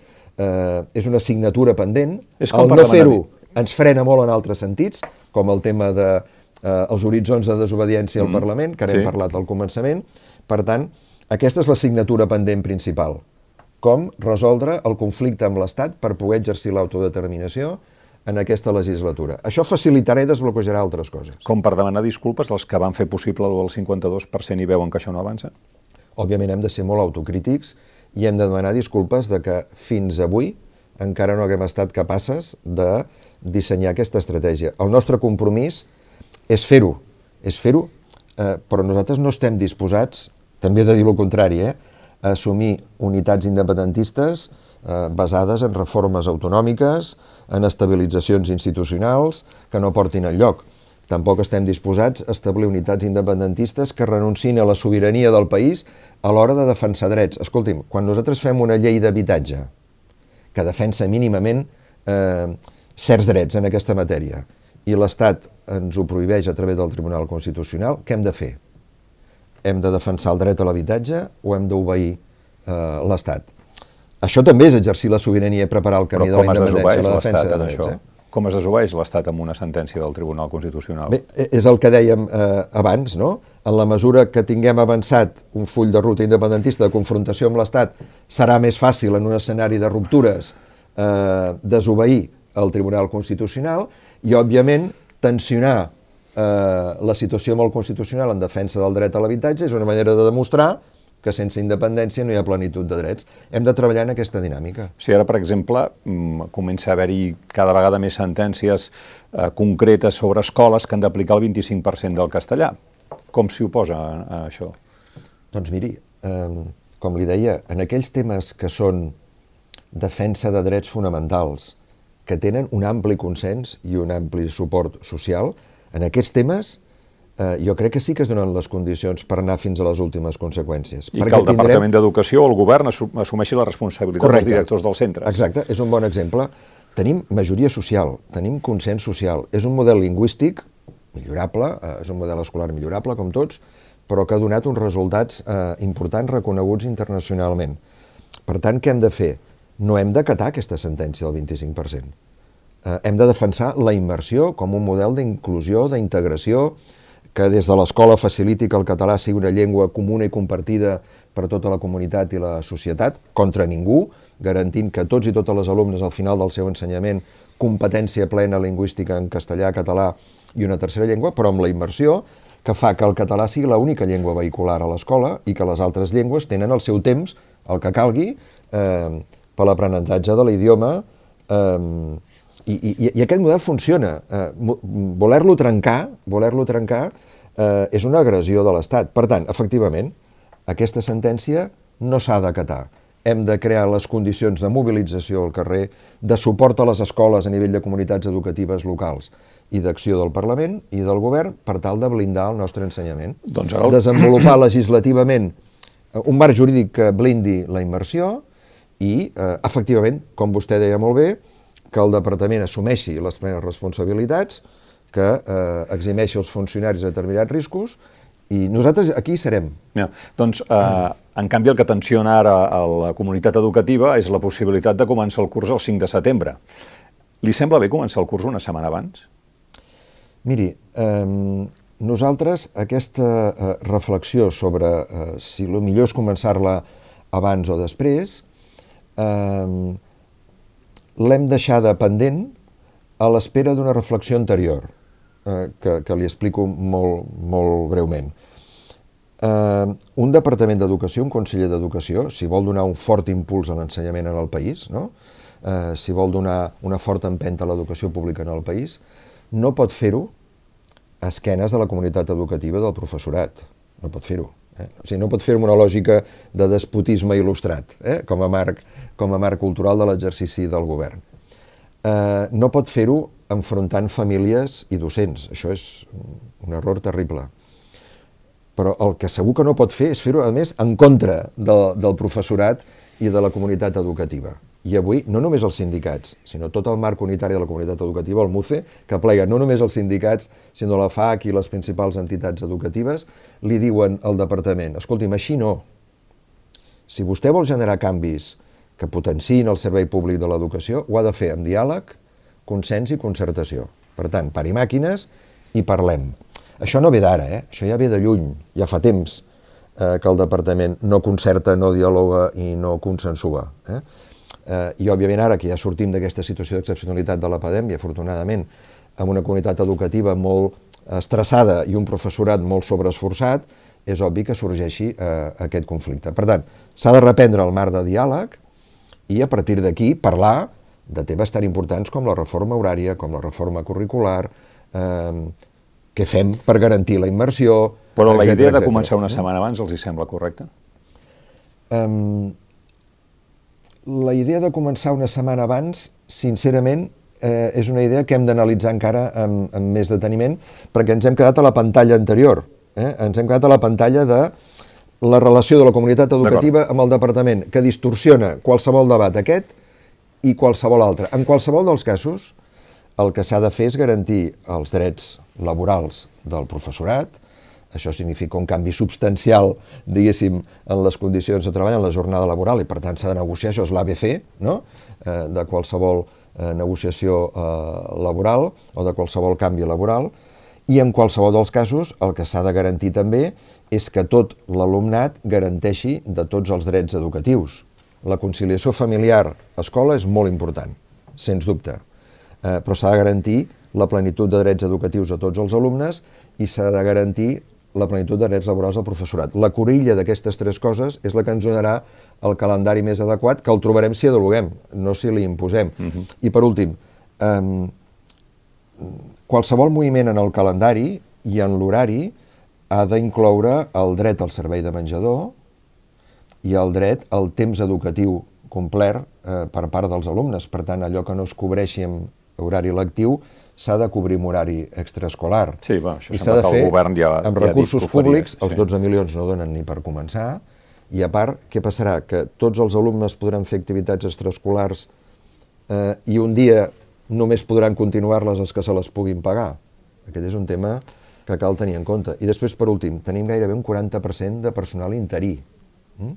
S2: Eh, és una assignatura pendent.
S1: És com
S2: el no fer-ho ens frena molt en altres sentits, com el tema de eh, els horitzons de desobediència al
S1: Mm,
S2: Parlament, que n'hem
S1: sí.
S2: parlat al començament. Per tant, aquesta és l'assignatura pendent principal. Com resoldre el conflicte amb l'Estat per poder exercir l'autodeterminació en aquesta legislatura. Això facilitarà i desbloquejarà altres coses.
S1: Com per demanar disculpes als que van fer possible el del 52% i veuen que això no avança?
S2: Òbviament hem de ser molt autocrítics i hem de demanar disculpes de que fins avui encara no haguem estat capaces de dissenyar aquesta estratègia. El nostre compromís és fer-ho, és fer-ho, eh, però nosaltres no estem disposats, també he de dir el contrari, eh, a assumir unitats independentistes eh, basades en reformes autonòmiques, en estabilitzacions institucionals que no portin enlloc. Tampoc estem disposats a establir unitats independentistes que renuncin a la sobirania del país a l'hora de defensar drets. Escolti'm, quan nosaltres fem una llei d'habitatge que defensa mínimament eh, certs drets en aquesta matèria i l'Estat ens ho prohibeix a través del Tribunal Constitucional, què hem de fer? Hem de defensar el dret a l'habitatge o hem d'obeir eh, l'Estat? Això també és exercir la sobirania i preparar el
S1: Però
S2: camí de la independència i la defensa de drets.
S1: això?
S2: Eh?
S1: Com es desobeeix l'Estat amb una sentència del Tribunal Constitucional?
S2: Bé, e- és el que dèiem eh, abans, no? En la mesura que tinguem avançat un full de ruta independentista de confrontació amb l'Estat, serà més fàcil en un escenari de ruptures eh, desobeir el Tribunal Constitucional i, òbviament, tensionar eh, la situació amb el Constitucional en defensa del dret a l'habitatge és una manera de demostrar que sense independència no hi ha plenitud de drets. Hem de treballar en aquesta dinàmica.
S1: Si ara, per exemple, mm, comença a haver-hi cada vegada més sentències eh, concretes sobre escoles que han d'aplicar el 25% del castellà, com s'hi oposa a, a això?
S2: Doncs miri, eh, com li deia, en aquells temes que són defensa de drets fonamentals, que tenen un ampli consens i un ampli suport social, en aquests temes eh, jo crec que sí que es donen les condicions per anar fins a les últimes conseqüències.
S1: I que el tindrem... Departament d'Educació o el govern assumeixi la responsabilitat Correcte. dels directors dels centres.
S2: Exacte, és un bon exemple. Tenim majoria social, tenim consens social. És un model lingüístic millorable, eh, és un model escolar millorable, com tots, però que ha donat uns resultats eh, importants reconeguts internacionalment. Per tant, què hem de fer? No hem d'acatar aquesta sentència del 25%. Eh, hem de defensar la immersió com un model d'inclusió, d'integració, que des de l'escola faciliti que el català sigui una llengua comuna i compartida per tota la comunitat i la societat, contra ningú, garantint que tots i totes les alumnes al final del seu ensenyament competència plena lingüística en castellà, català i una tercera llengua, però amb la immersió que fa que el català sigui l'única llengua vehicular a l'escola i que les altres llengües tenen el seu temps, el que calgui, eh, per l'aprenentatge de l'idioma eh, i, i, I aquest model funciona. Eh, Voler-lo trencar, voler-lo trencar eh, és una agressió de l'Estat. Per tant, efectivament, aquesta sentència no s'ha d'acatar. Hem de crear les condicions de mobilització al carrer, de suport a les escoles a nivell de comunitats educatives locals i d'acció del Parlament i del Govern per tal de blindar el nostre ensenyament. Doncs ara... Desenvolupar legislativament un marc jurídic que blindi la immersió i, eh, efectivament, com vostè deia molt bé, que el departament assumeixi les plenes responsabilitats, que eh, eximeixi els funcionaris de determinats riscos, i nosaltres aquí serem.
S1: Ja, doncs, eh, en canvi, el que tensiona ara a la comunitat educativa és la possibilitat de començar el curs el 5 de setembre. Li sembla bé començar el curs una setmana abans?
S2: Miri, eh, nosaltres aquesta eh, reflexió sobre eh, si el millor és començar-la abans o després, eh, l'hem deixada pendent a l'espera d'una reflexió anterior, eh, que, que li explico molt, molt breument. Eh, un departament d'educació, un conseller d'educació, si vol donar un fort impuls a l'ensenyament en el país, no? eh, si vol donar una forta empenta a l'educació pública en el país, no pot fer-ho a esquenes de la comunitat educativa del professorat. No pot fer-ho. Eh? O sigui, no pot amb una lògica de despotisme il·lustrat, eh? com, a marc, com a marc cultural de l'exercici del govern. Eh, no pot fer-ho enfrontant famílies i docents. Això és un error terrible. Però el que segur que no pot fer és fer-ho, a més, en contra de, del professorat i de la comunitat educativa. I avui, no només els sindicats, sinó tot el marc unitari de la comunitat educativa, el MUCE, que plega no només els sindicats, sinó la FAC i les principals entitats educatives, li diuen al departament, escolti'm, així no. Si vostè vol generar canvis que potenciïn el servei públic de l'educació, ho ha de fer amb diàleg, consens i concertació. Per tant, pari màquines i parlem. Això no ve d'ara, eh? això ja ve de lluny, ja fa temps eh, que el departament no concerta, no dialoga i no consensua. Eh? Eh, I, òbviament, ara que ja sortim d'aquesta situació d'excepcionalitat de la pandèmia, afortunadament, amb una comunitat educativa molt estressada i un professorat molt sobreesforçat, és obvi que sorgeixi eh, aquest conflicte. Per tant, s'ha de reprendre el marc de diàleg i, a partir d'aquí, parlar de temes tan importants com la reforma horària, com la reforma curricular, eh, què fem per garantir la immersió...
S1: Però la idea de començar una setmana abans els hi sembla correcta?
S2: Um, la idea de començar una setmana abans, sincerament, eh, és una idea que hem d'analitzar encara amb, amb més deteniment, perquè ens hem quedat a la pantalla anterior. Eh? Ens hem quedat a la pantalla de la relació de la comunitat educativa amb el departament, que distorsiona qualsevol debat aquest i qualsevol altre. En qualsevol dels casos, el que s'ha de fer és garantir els drets laborals del professorat, això significa un canvi substancial, diguéssim, en les condicions de treball, en la jornada laboral, i per tant s'ha de negociar, això és l'ABC, no?, eh, de qualsevol eh, negociació eh, laboral o de qualsevol canvi laboral, i en qualsevol dels casos el que s'ha de garantir també és que tot l'alumnat garanteixi de tots els drets educatius. La conciliació familiar-escola és molt important, sens dubte, eh, però s'ha de garantir la plenitud de drets educatius a tots els alumnes i s'ha de garantir la plenitud de drets laborals del professorat. La corilla d'aquestes tres coses és la que ens donarà el calendari més adequat, que el trobarem si adologuem, no si li imposem. Uh mhm. -huh. I per últim, eh, qualsevol moviment en el calendari i en l'horari ha d'incloure el dret al servei de menjador i el dret al temps educatiu complet eh, per part dels alumnes. Per tant, allò que no es cobreixi amb horari lectiu s'ha de cobrir un horari extraescolar.
S1: Sí, va, això
S2: I s'ha de fer
S1: el govern ja-
S2: amb
S1: ja dit
S2: recursos
S1: faria,
S2: públics, els
S1: sí.
S2: 12 milions no donen ni per començar, i a part, què passarà? Que tots els alumnes podran fer activitats extraescolars eh, i un dia només podran continuar-les els que se les puguin pagar. Aquest és un tema que cal tenir en compte. I després, per últim, tenim gairebé un 40% de personal interí. Mm?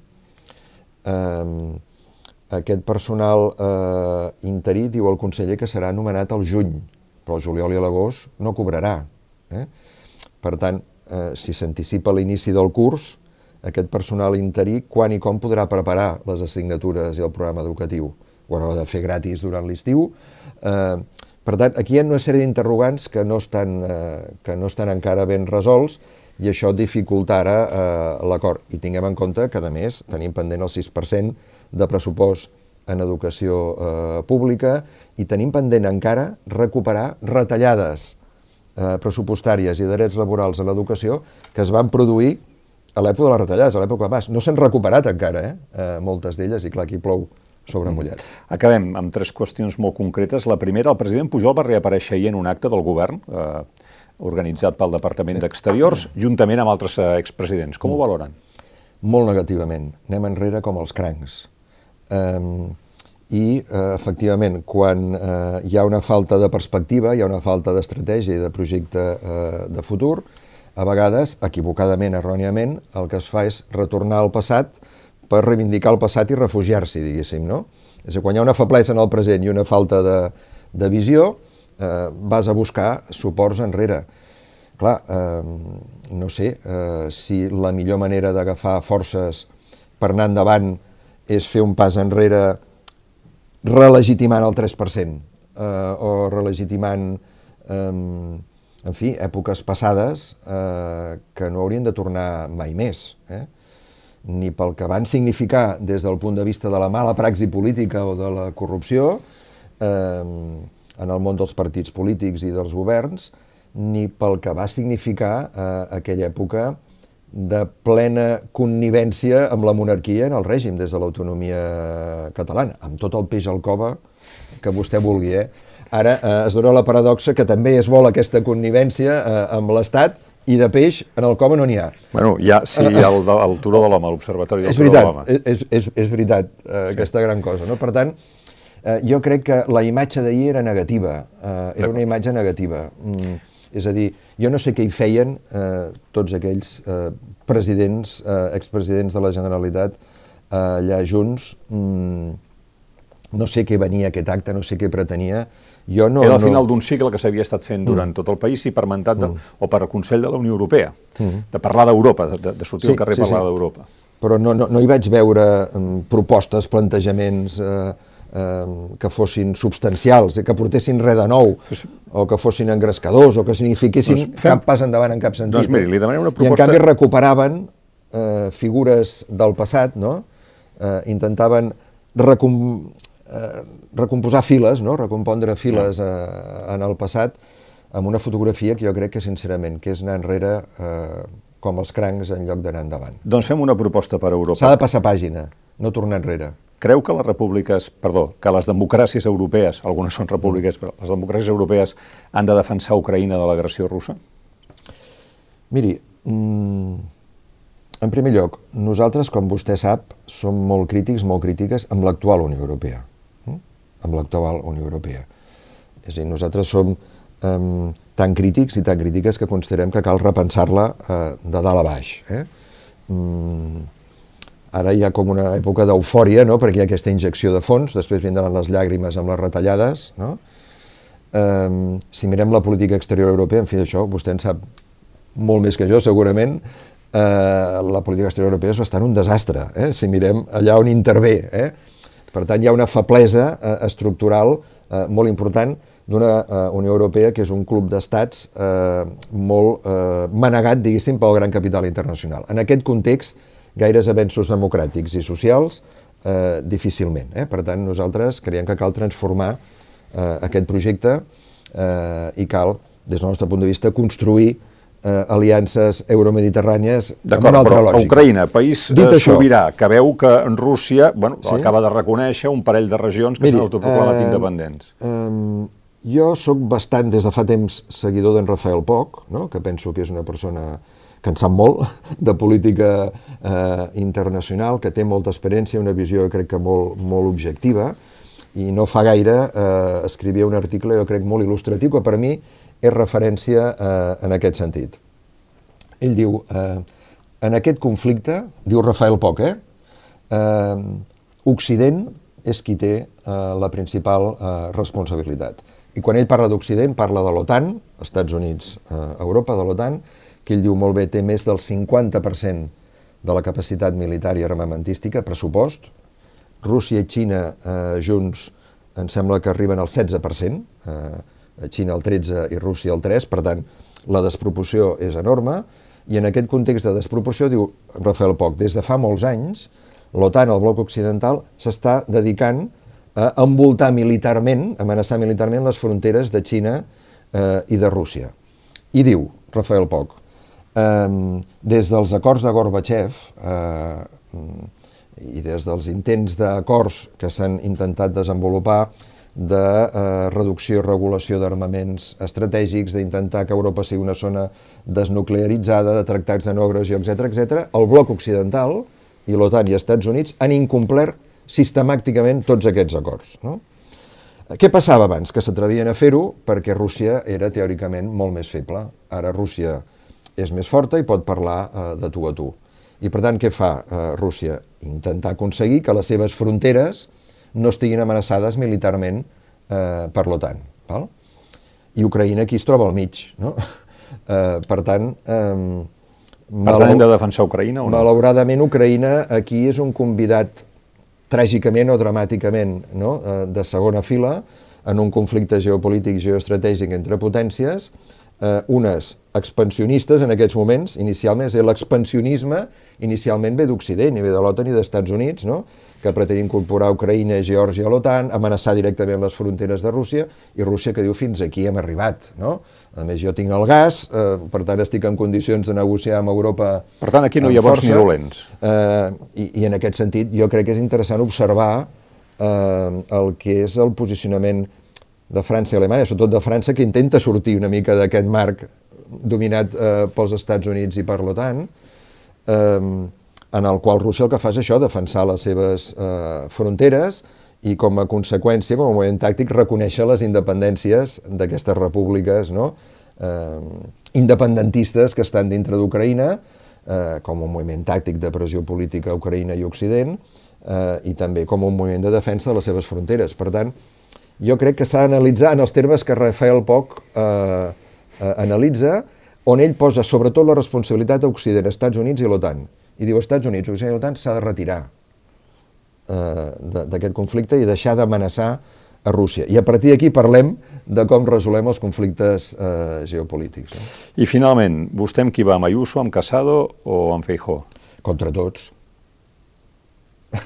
S2: Eh, aquest personal eh, interí, diu el conseller, que serà anomenat al juny, però el juliol i l'agost no cobrarà. Eh? Per tant, eh, si s'anticipa l'inici del curs, aquest personal interí quan i com podrà preparar les assignatures i el programa educatiu. Ho haurà de fer gratis durant l'estiu. Eh, per tant, aquí hi ha una sèrie d'interrogants que, no estan, eh, que no estan encara ben resolts i això dificultarà eh, l'acord. I tinguem en compte que, a més, tenim pendent el 6% de pressupost en educació eh, pública i tenim pendent encara recuperar retallades eh, pressupostàries i drets laborals a l'educació que es van produir a l'època de les retallades, a l'època de Mas. No s'han recuperat encara, eh? eh moltes d'elles, i clar, aquí plou sobre mullat.
S1: Acabem amb tres qüestions molt concretes. La primera, el president Pujol va reaparèixer ahir en un acte del govern eh, organitzat pel Departament d'Exteriors, juntament amb altres eh, expresidents. Com ho valoren?
S2: Molt negativament. Anem enrere com els crancs. Um, I, eh, efectivament, quan eh, hi ha una falta de perspectiva, hi ha una falta d'estratègia i de projecte eh, de futur, a vegades, equivocadament, erròniament, el que es fa és retornar al passat per reivindicar el passat i refugiar-s'hi, diguéssim, no? És a dir, quan hi ha una feblesa en el present i una falta de, de visió, eh, vas a buscar suports enrere. Clar, eh, no sé eh, si la millor manera d'agafar forces per anar endavant és fer un pas enrere relegitimant el 3% eh, o relegitimant, eh, en fi, èpoques passades eh, que no haurien de tornar mai més. Eh? ni pel que van significar des del punt de vista de la mala praxi política o de la corrupció eh, en el món dels partits polítics i dels governs, ni pel que va significar eh, aquella època de plena connivència amb la monarquia en el règim des de l'autonomia catalana, amb tot el peix al cova que vostè vulgui. Eh? Ara eh, es dona la paradoxa que també es vol aquesta connivència eh, amb l'Estat i de peix en el cova no n'hi ha.
S1: Bueno, hi ha, sí, hi ha el, de- el Turó de l'Home, l'Observatori del Turó de
S2: veritat,
S1: l'Home.
S2: és, és, és veritat eh, sí. aquesta gran cosa. No? Per tant, eh, jo crec que la imatge d'ahir era negativa, eh, era una imatge negativa. Mm, és a dir, jo no sé què hi feien eh, tots aquells eh, presidents, eh, expresidents de la Generalitat eh, allà junts, mm, no sé què venia aquest acte, no sé què pretenia. Jo no,
S1: Era el
S2: no...
S1: final d'un cicle que s'havia estat fent durant tot el país i per mandat de, o per Consell de la Unió Europea, de parlar d'Europa, de, de sortir
S2: Sí,
S1: al carrer
S2: sí,
S1: a parlar
S2: sí.
S1: d'Europa.
S2: però no, no, no hi vaig veure um, propostes, plantejaments eh, que fossin substancials, eh, que portessin res de nou, o que fossin engrescadors, o que signifiquessin
S1: Doncs fem-
S2: cap pas endavant en cap sentit.
S1: Doncs miri, li demanem una
S2: I en
S1: proposta-
S2: canvi recuperaven eh, figures del passat, no? eh, intentaven recom, eh, recomposar files, no? recompondre files eh, en el passat, amb una fotografia que jo crec que, sincerament, que és anar enrere eh, com els crancs en lloc d'anar endavant.
S1: Doncs fem una proposta per a
S2: S'ha
S1: Europa.
S2: de passar pàgina, no tornar enrere.
S1: Creu que les repúbliques, perdó, que les democràcies europees, algunes són repúbliques, però les democràcies europees han de defensar Ucraïna de l'agressió russa?
S2: Miri, mm, en primer lloc, nosaltres, com vostè sap, som molt crítics, molt crítiques amb l'actual Unió Europea. Mm? Amb l'actual Unió Europea. És a dir, nosaltres som tan crítics i tan crítiques que considerem que cal repensar-la uh, de dalt a baix. Eh? Mm, ara hi ha com una època d'eufòria, no?, perquè hi ha aquesta injecció de fons, després vindran les llàgrimes amb les retallades, no? Um, si mirem la política exterior europea, en fi, això vostè en sap molt més que jo, segurament, eh, la política exterior europea és bastant un desastre, eh? si mirem allà on intervé. Eh? Per tant, hi ha una feblesa eh, estructural eh, molt important d'una eh, Unió Europea que és un club d'estats eh, molt eh, manegat, diguéssim, pel gran capital internacional. En aquest context, gaires avenços democràtics i socials, eh, difícilment. Eh? Per tant, nosaltres creiem que cal transformar eh, aquest projecte eh, i cal, des del nostre punt de vista, construir eh, aliances euromediterrànies amb una altra
S1: però
S2: lògica.
S1: Ucraïna, país
S2: Dit
S1: eh,
S2: això-
S1: sobirà, que veu que en Rússia bueno,
S2: Sí.
S1: acaba de reconèixer un parell de regions que s'han autoproclamat independents.
S2: Eh, jo sóc bastant, des de fa temps, seguidor d'en Rafael Poc, no? que penso que és una persona que en sap molt de política eh, internacional, que té molta experiència, una visió crec que molt, molt objectiva, i no fa gaire eh, escrivia un article, jo crec, molt il·lustratiu, que per mi és referència eh, en aquest sentit. Ell diu, eh, en aquest conflicte, diu Rafael Poc, eh, eh, Occident és qui té eh, la principal eh, responsabilitat. I quan ell parla d'Occident, parla de l'OTAN, Estats Units, eh, Europa, de l'OTAN, que ell diu molt bé, té més del 50% de la capacitat militar i armamentística, pressupost. Rússia i Xina eh, junts em sembla que arriben al 16%, eh, Xina el 13% i Rússia el 3%, per tant, la desproporció és enorme, i en aquest context de desproporció, diu Rafael Poc, des de fa molts anys, l'OTAN, el bloc occidental, s'està dedicant a envoltar militarment, amenaçar militarment les fronteres de Xina eh, i de Rússia. I diu, Rafael Poc, des dels acords de Gorbachev eh, i des dels intents d'acords que s'han intentat desenvolupar de eh, reducció i regulació d'armaments estratègics, d'intentar que Europa sigui una zona desnuclearitzada, de tractats de no agressió, etc etc. el bloc occidental i l'OTAN i els Estats Units han incomplert sistemàticament tots aquests acords. No? Què passava abans? Que s'atrevien a fer-ho perquè Rússia era teòricament molt més feble. Ara Rússia és més forta i pot parlar eh, de tu a tu. I per tant, què fa eh, Rússia? Intentar aconseguir que les seves fronteres no estiguin amenaçades militarment eh, per l'OTAN. I Ucraïna aquí es troba al mig. No? Eh, per tant... Eh,
S1: per tant, hem de defensar Ucraïna o no?
S2: Malauradament, Ucraïna aquí és un convidat tràgicament o dramàticament no? Eh, de segona fila en un conflicte geopolític geoestratègic entre potències, eh, unes expansionistes en aquests moments, inicialment, és l'expansionisme inicialment ve d'Occident, i ve de l'OTAN i dels Estats Units, no? que pretén incorporar Ucraïna i Geòrgia a l'OTAN, amenaçar directament les fronteres de Rússia, i Rússia que diu fins aquí hem arribat. No? A més, jo tinc el gas, eh, per tant estic en condicions de negociar amb Europa
S1: Per tant, aquí no hi ha bons ni dolents.
S2: Eh, i, I en aquest sentit jo crec que és interessant observar eh, el que és el posicionament de França i Alemanya, sobretot de França, que intenta sortir una mica d'aquest marc dominat eh, pels Estats Units i per l'OTAN, eh, en el qual Rússia el que fa és això, defensar les seves eh, fronteres i com a conseqüència, com a moment tàctic, reconèixer les independències d'aquestes repúbliques no? eh, independentistes que estan dintre d'Ucraïna, eh, com un moviment tàctic de pressió política a Ucraïna i Occident, eh, i també com un moviment de defensa de les seves fronteres. Per tant, jo crec que s'ha d'analitzar en els termes que Rafael Poc eh, eh, analitza, on ell posa sobretot la responsabilitat a Occident, Estats Units i l'OTAN i diu Estats Units, Occident i l'OTAN s'ha de retirar eh, d'aquest conflicte i deixar d'amenaçar a Rússia. I a partir d'aquí parlem de com resolem els conflictes eh, geopolítics. Eh?
S1: I finalment, vostè amb qui va, amb Ayuso, amb Casado o amb Feijó?
S2: Contra tots.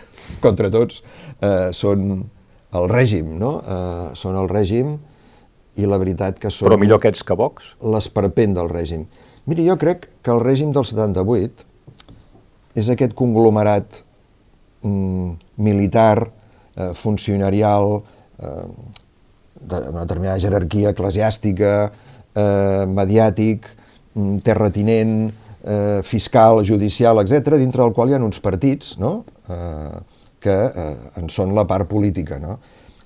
S2: Contra tots. Eh, són el règim, no? Eh, són el règim i la veritat que són...
S1: Però millor aquests que Vox?
S2: L'esperpent del règim. Miri, jo crec que el règim del 78 és aquest conglomerat mm, militar, eh, funcionarial, eh, d'una determinada jerarquia eclesiàstica, eh, mediàtic, mm, terratinent, eh, fiscal, judicial, etc, dintre del qual hi ha uns partits no? eh, que eh, en són la part política. No?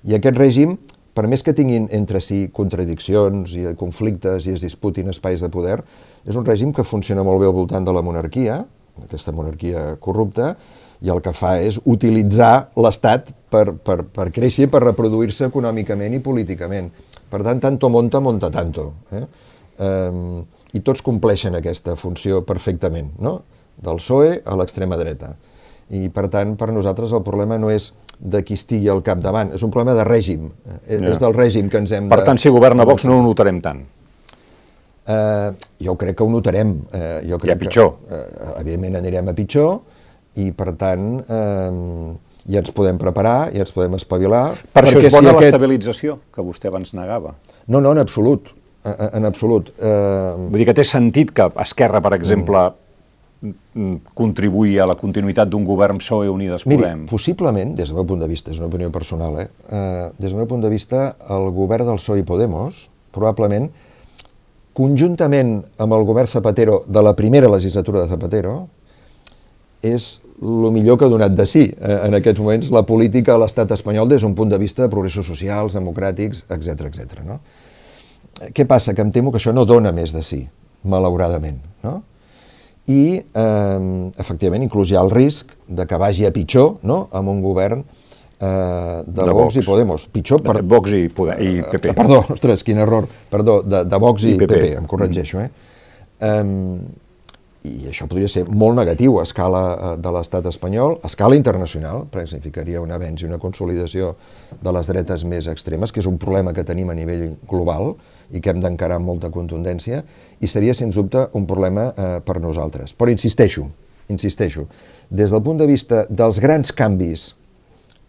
S2: I aquest règim, per més que tinguin entre si contradiccions i conflictes i es disputin espais de poder, és un règim que funciona molt bé al voltant de la monarquia, aquesta monarquia corrupta, i el que fa és utilitzar l'Estat per, per, per créixer, per reproduir-se econòmicament i políticament. Per tant, tanto monta, monta tanto. Eh? Um, I tots compleixen aquesta funció perfectament, no? del PSOE a l'extrema dreta. I, per tant, per nosaltres el problema no és de qui estigui al capdavant, és un problema de règim. Eh? Ja. És del règim que ens hem
S1: per de... Per tant, si governa Vox no ho notarem tant.
S2: Eh, jo crec que ho notarem. Eh, jo crec
S1: I a pitjor.
S2: Que, eh, evidentment anirem a pitjor i, per tant, eh, ja ens podem preparar, ja ens podem espavilar.
S1: Per això és bona si aquest... l'estabilització, que vostè abans negava.
S2: No, no, en absolut. En, en absolut.
S1: Eh... Vull dir que té sentit que Esquerra, per exemple, mm. Contribuir a la continuïtat d'un govern PSOE Unides Podem?
S2: Miri, possiblement, des del meu punt de vista, és una opinió personal, eh? eh des del meu punt de vista, el govern del PSOE i Podemos, probablement, conjuntament amb el govern Zapatero de la primera legislatura de Zapatero, és el millor que ha donat de sí eh, en aquests moments la política a l'estat espanyol des d'un punt de vista de progressos socials, democràtics, etc etc. no? Què passa? Que em temo que això no dona més de sí, malauradament. No? I, eh, efectivament, inclús hi ha el risc de que vagi a pitjor no? amb un govern eh, de, de Vox, Vox i Podemos.
S1: Pitjor per... Vox i, Poder, i PP.
S2: Eh, perdó, ostres, quin error. Perdó, de, de Vox i, I PP. PP, em corregeixo. Eh? Um, i això podria ser molt negatiu a escala eh, de l'estat espanyol, a escala internacional, perquè significaria un avenç i una consolidació de les dretes més extremes, que és un problema que tenim a nivell global i que hem d'encarar amb molta contundència, i seria, sens dubte, un problema eh, per nosaltres. Però insisteixo, insisteixo, des del punt de vista dels grans canvis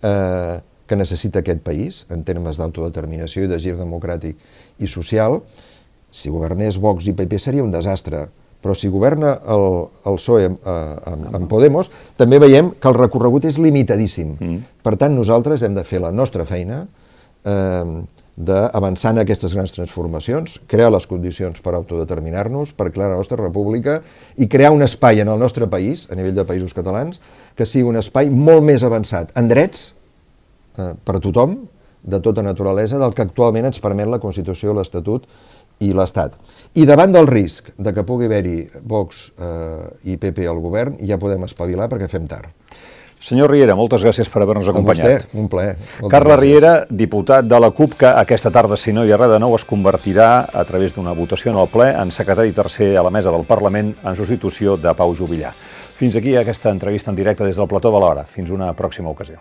S2: eh, que necessita aquest país, en termes d'autodeterminació i de gir democràtic i social, si governés Vox i PP seria un desastre, però si governa el, el PSOE amb, eh, amb, amb Podemos, també veiem que el recorregut és limitadíssim. Mm. Per tant, nosaltres hem de fer la nostra feina eh, d'avançar en aquestes grans transformacions, crear les condicions per autodeterminar-nos, per crear la nostra república i crear un espai en el nostre país, a nivell de països catalans, que sigui un espai molt més avançat en drets eh, per a tothom, de tota naturalesa, del que actualment ens permet la Constitució, l'Estatut i l'Estat. I davant del risc de que pugui haver-hi Vox eh, i PP al govern, ja podem espavilar perquè fem tard.
S1: Senyor Riera, moltes gràcies per haver-nos acompanyat.
S2: Vostè, un plaer.
S1: Carles Riera, diputat de la CUP, que aquesta tarda, si no hi ha res de nou, es convertirà, a través d'una votació en el ple, en secretari tercer a la mesa del Parlament en substitució de Pau Jubillar. Fins aquí aquesta entrevista en directe des del Plató de l'Hora. Fins una pròxima ocasió.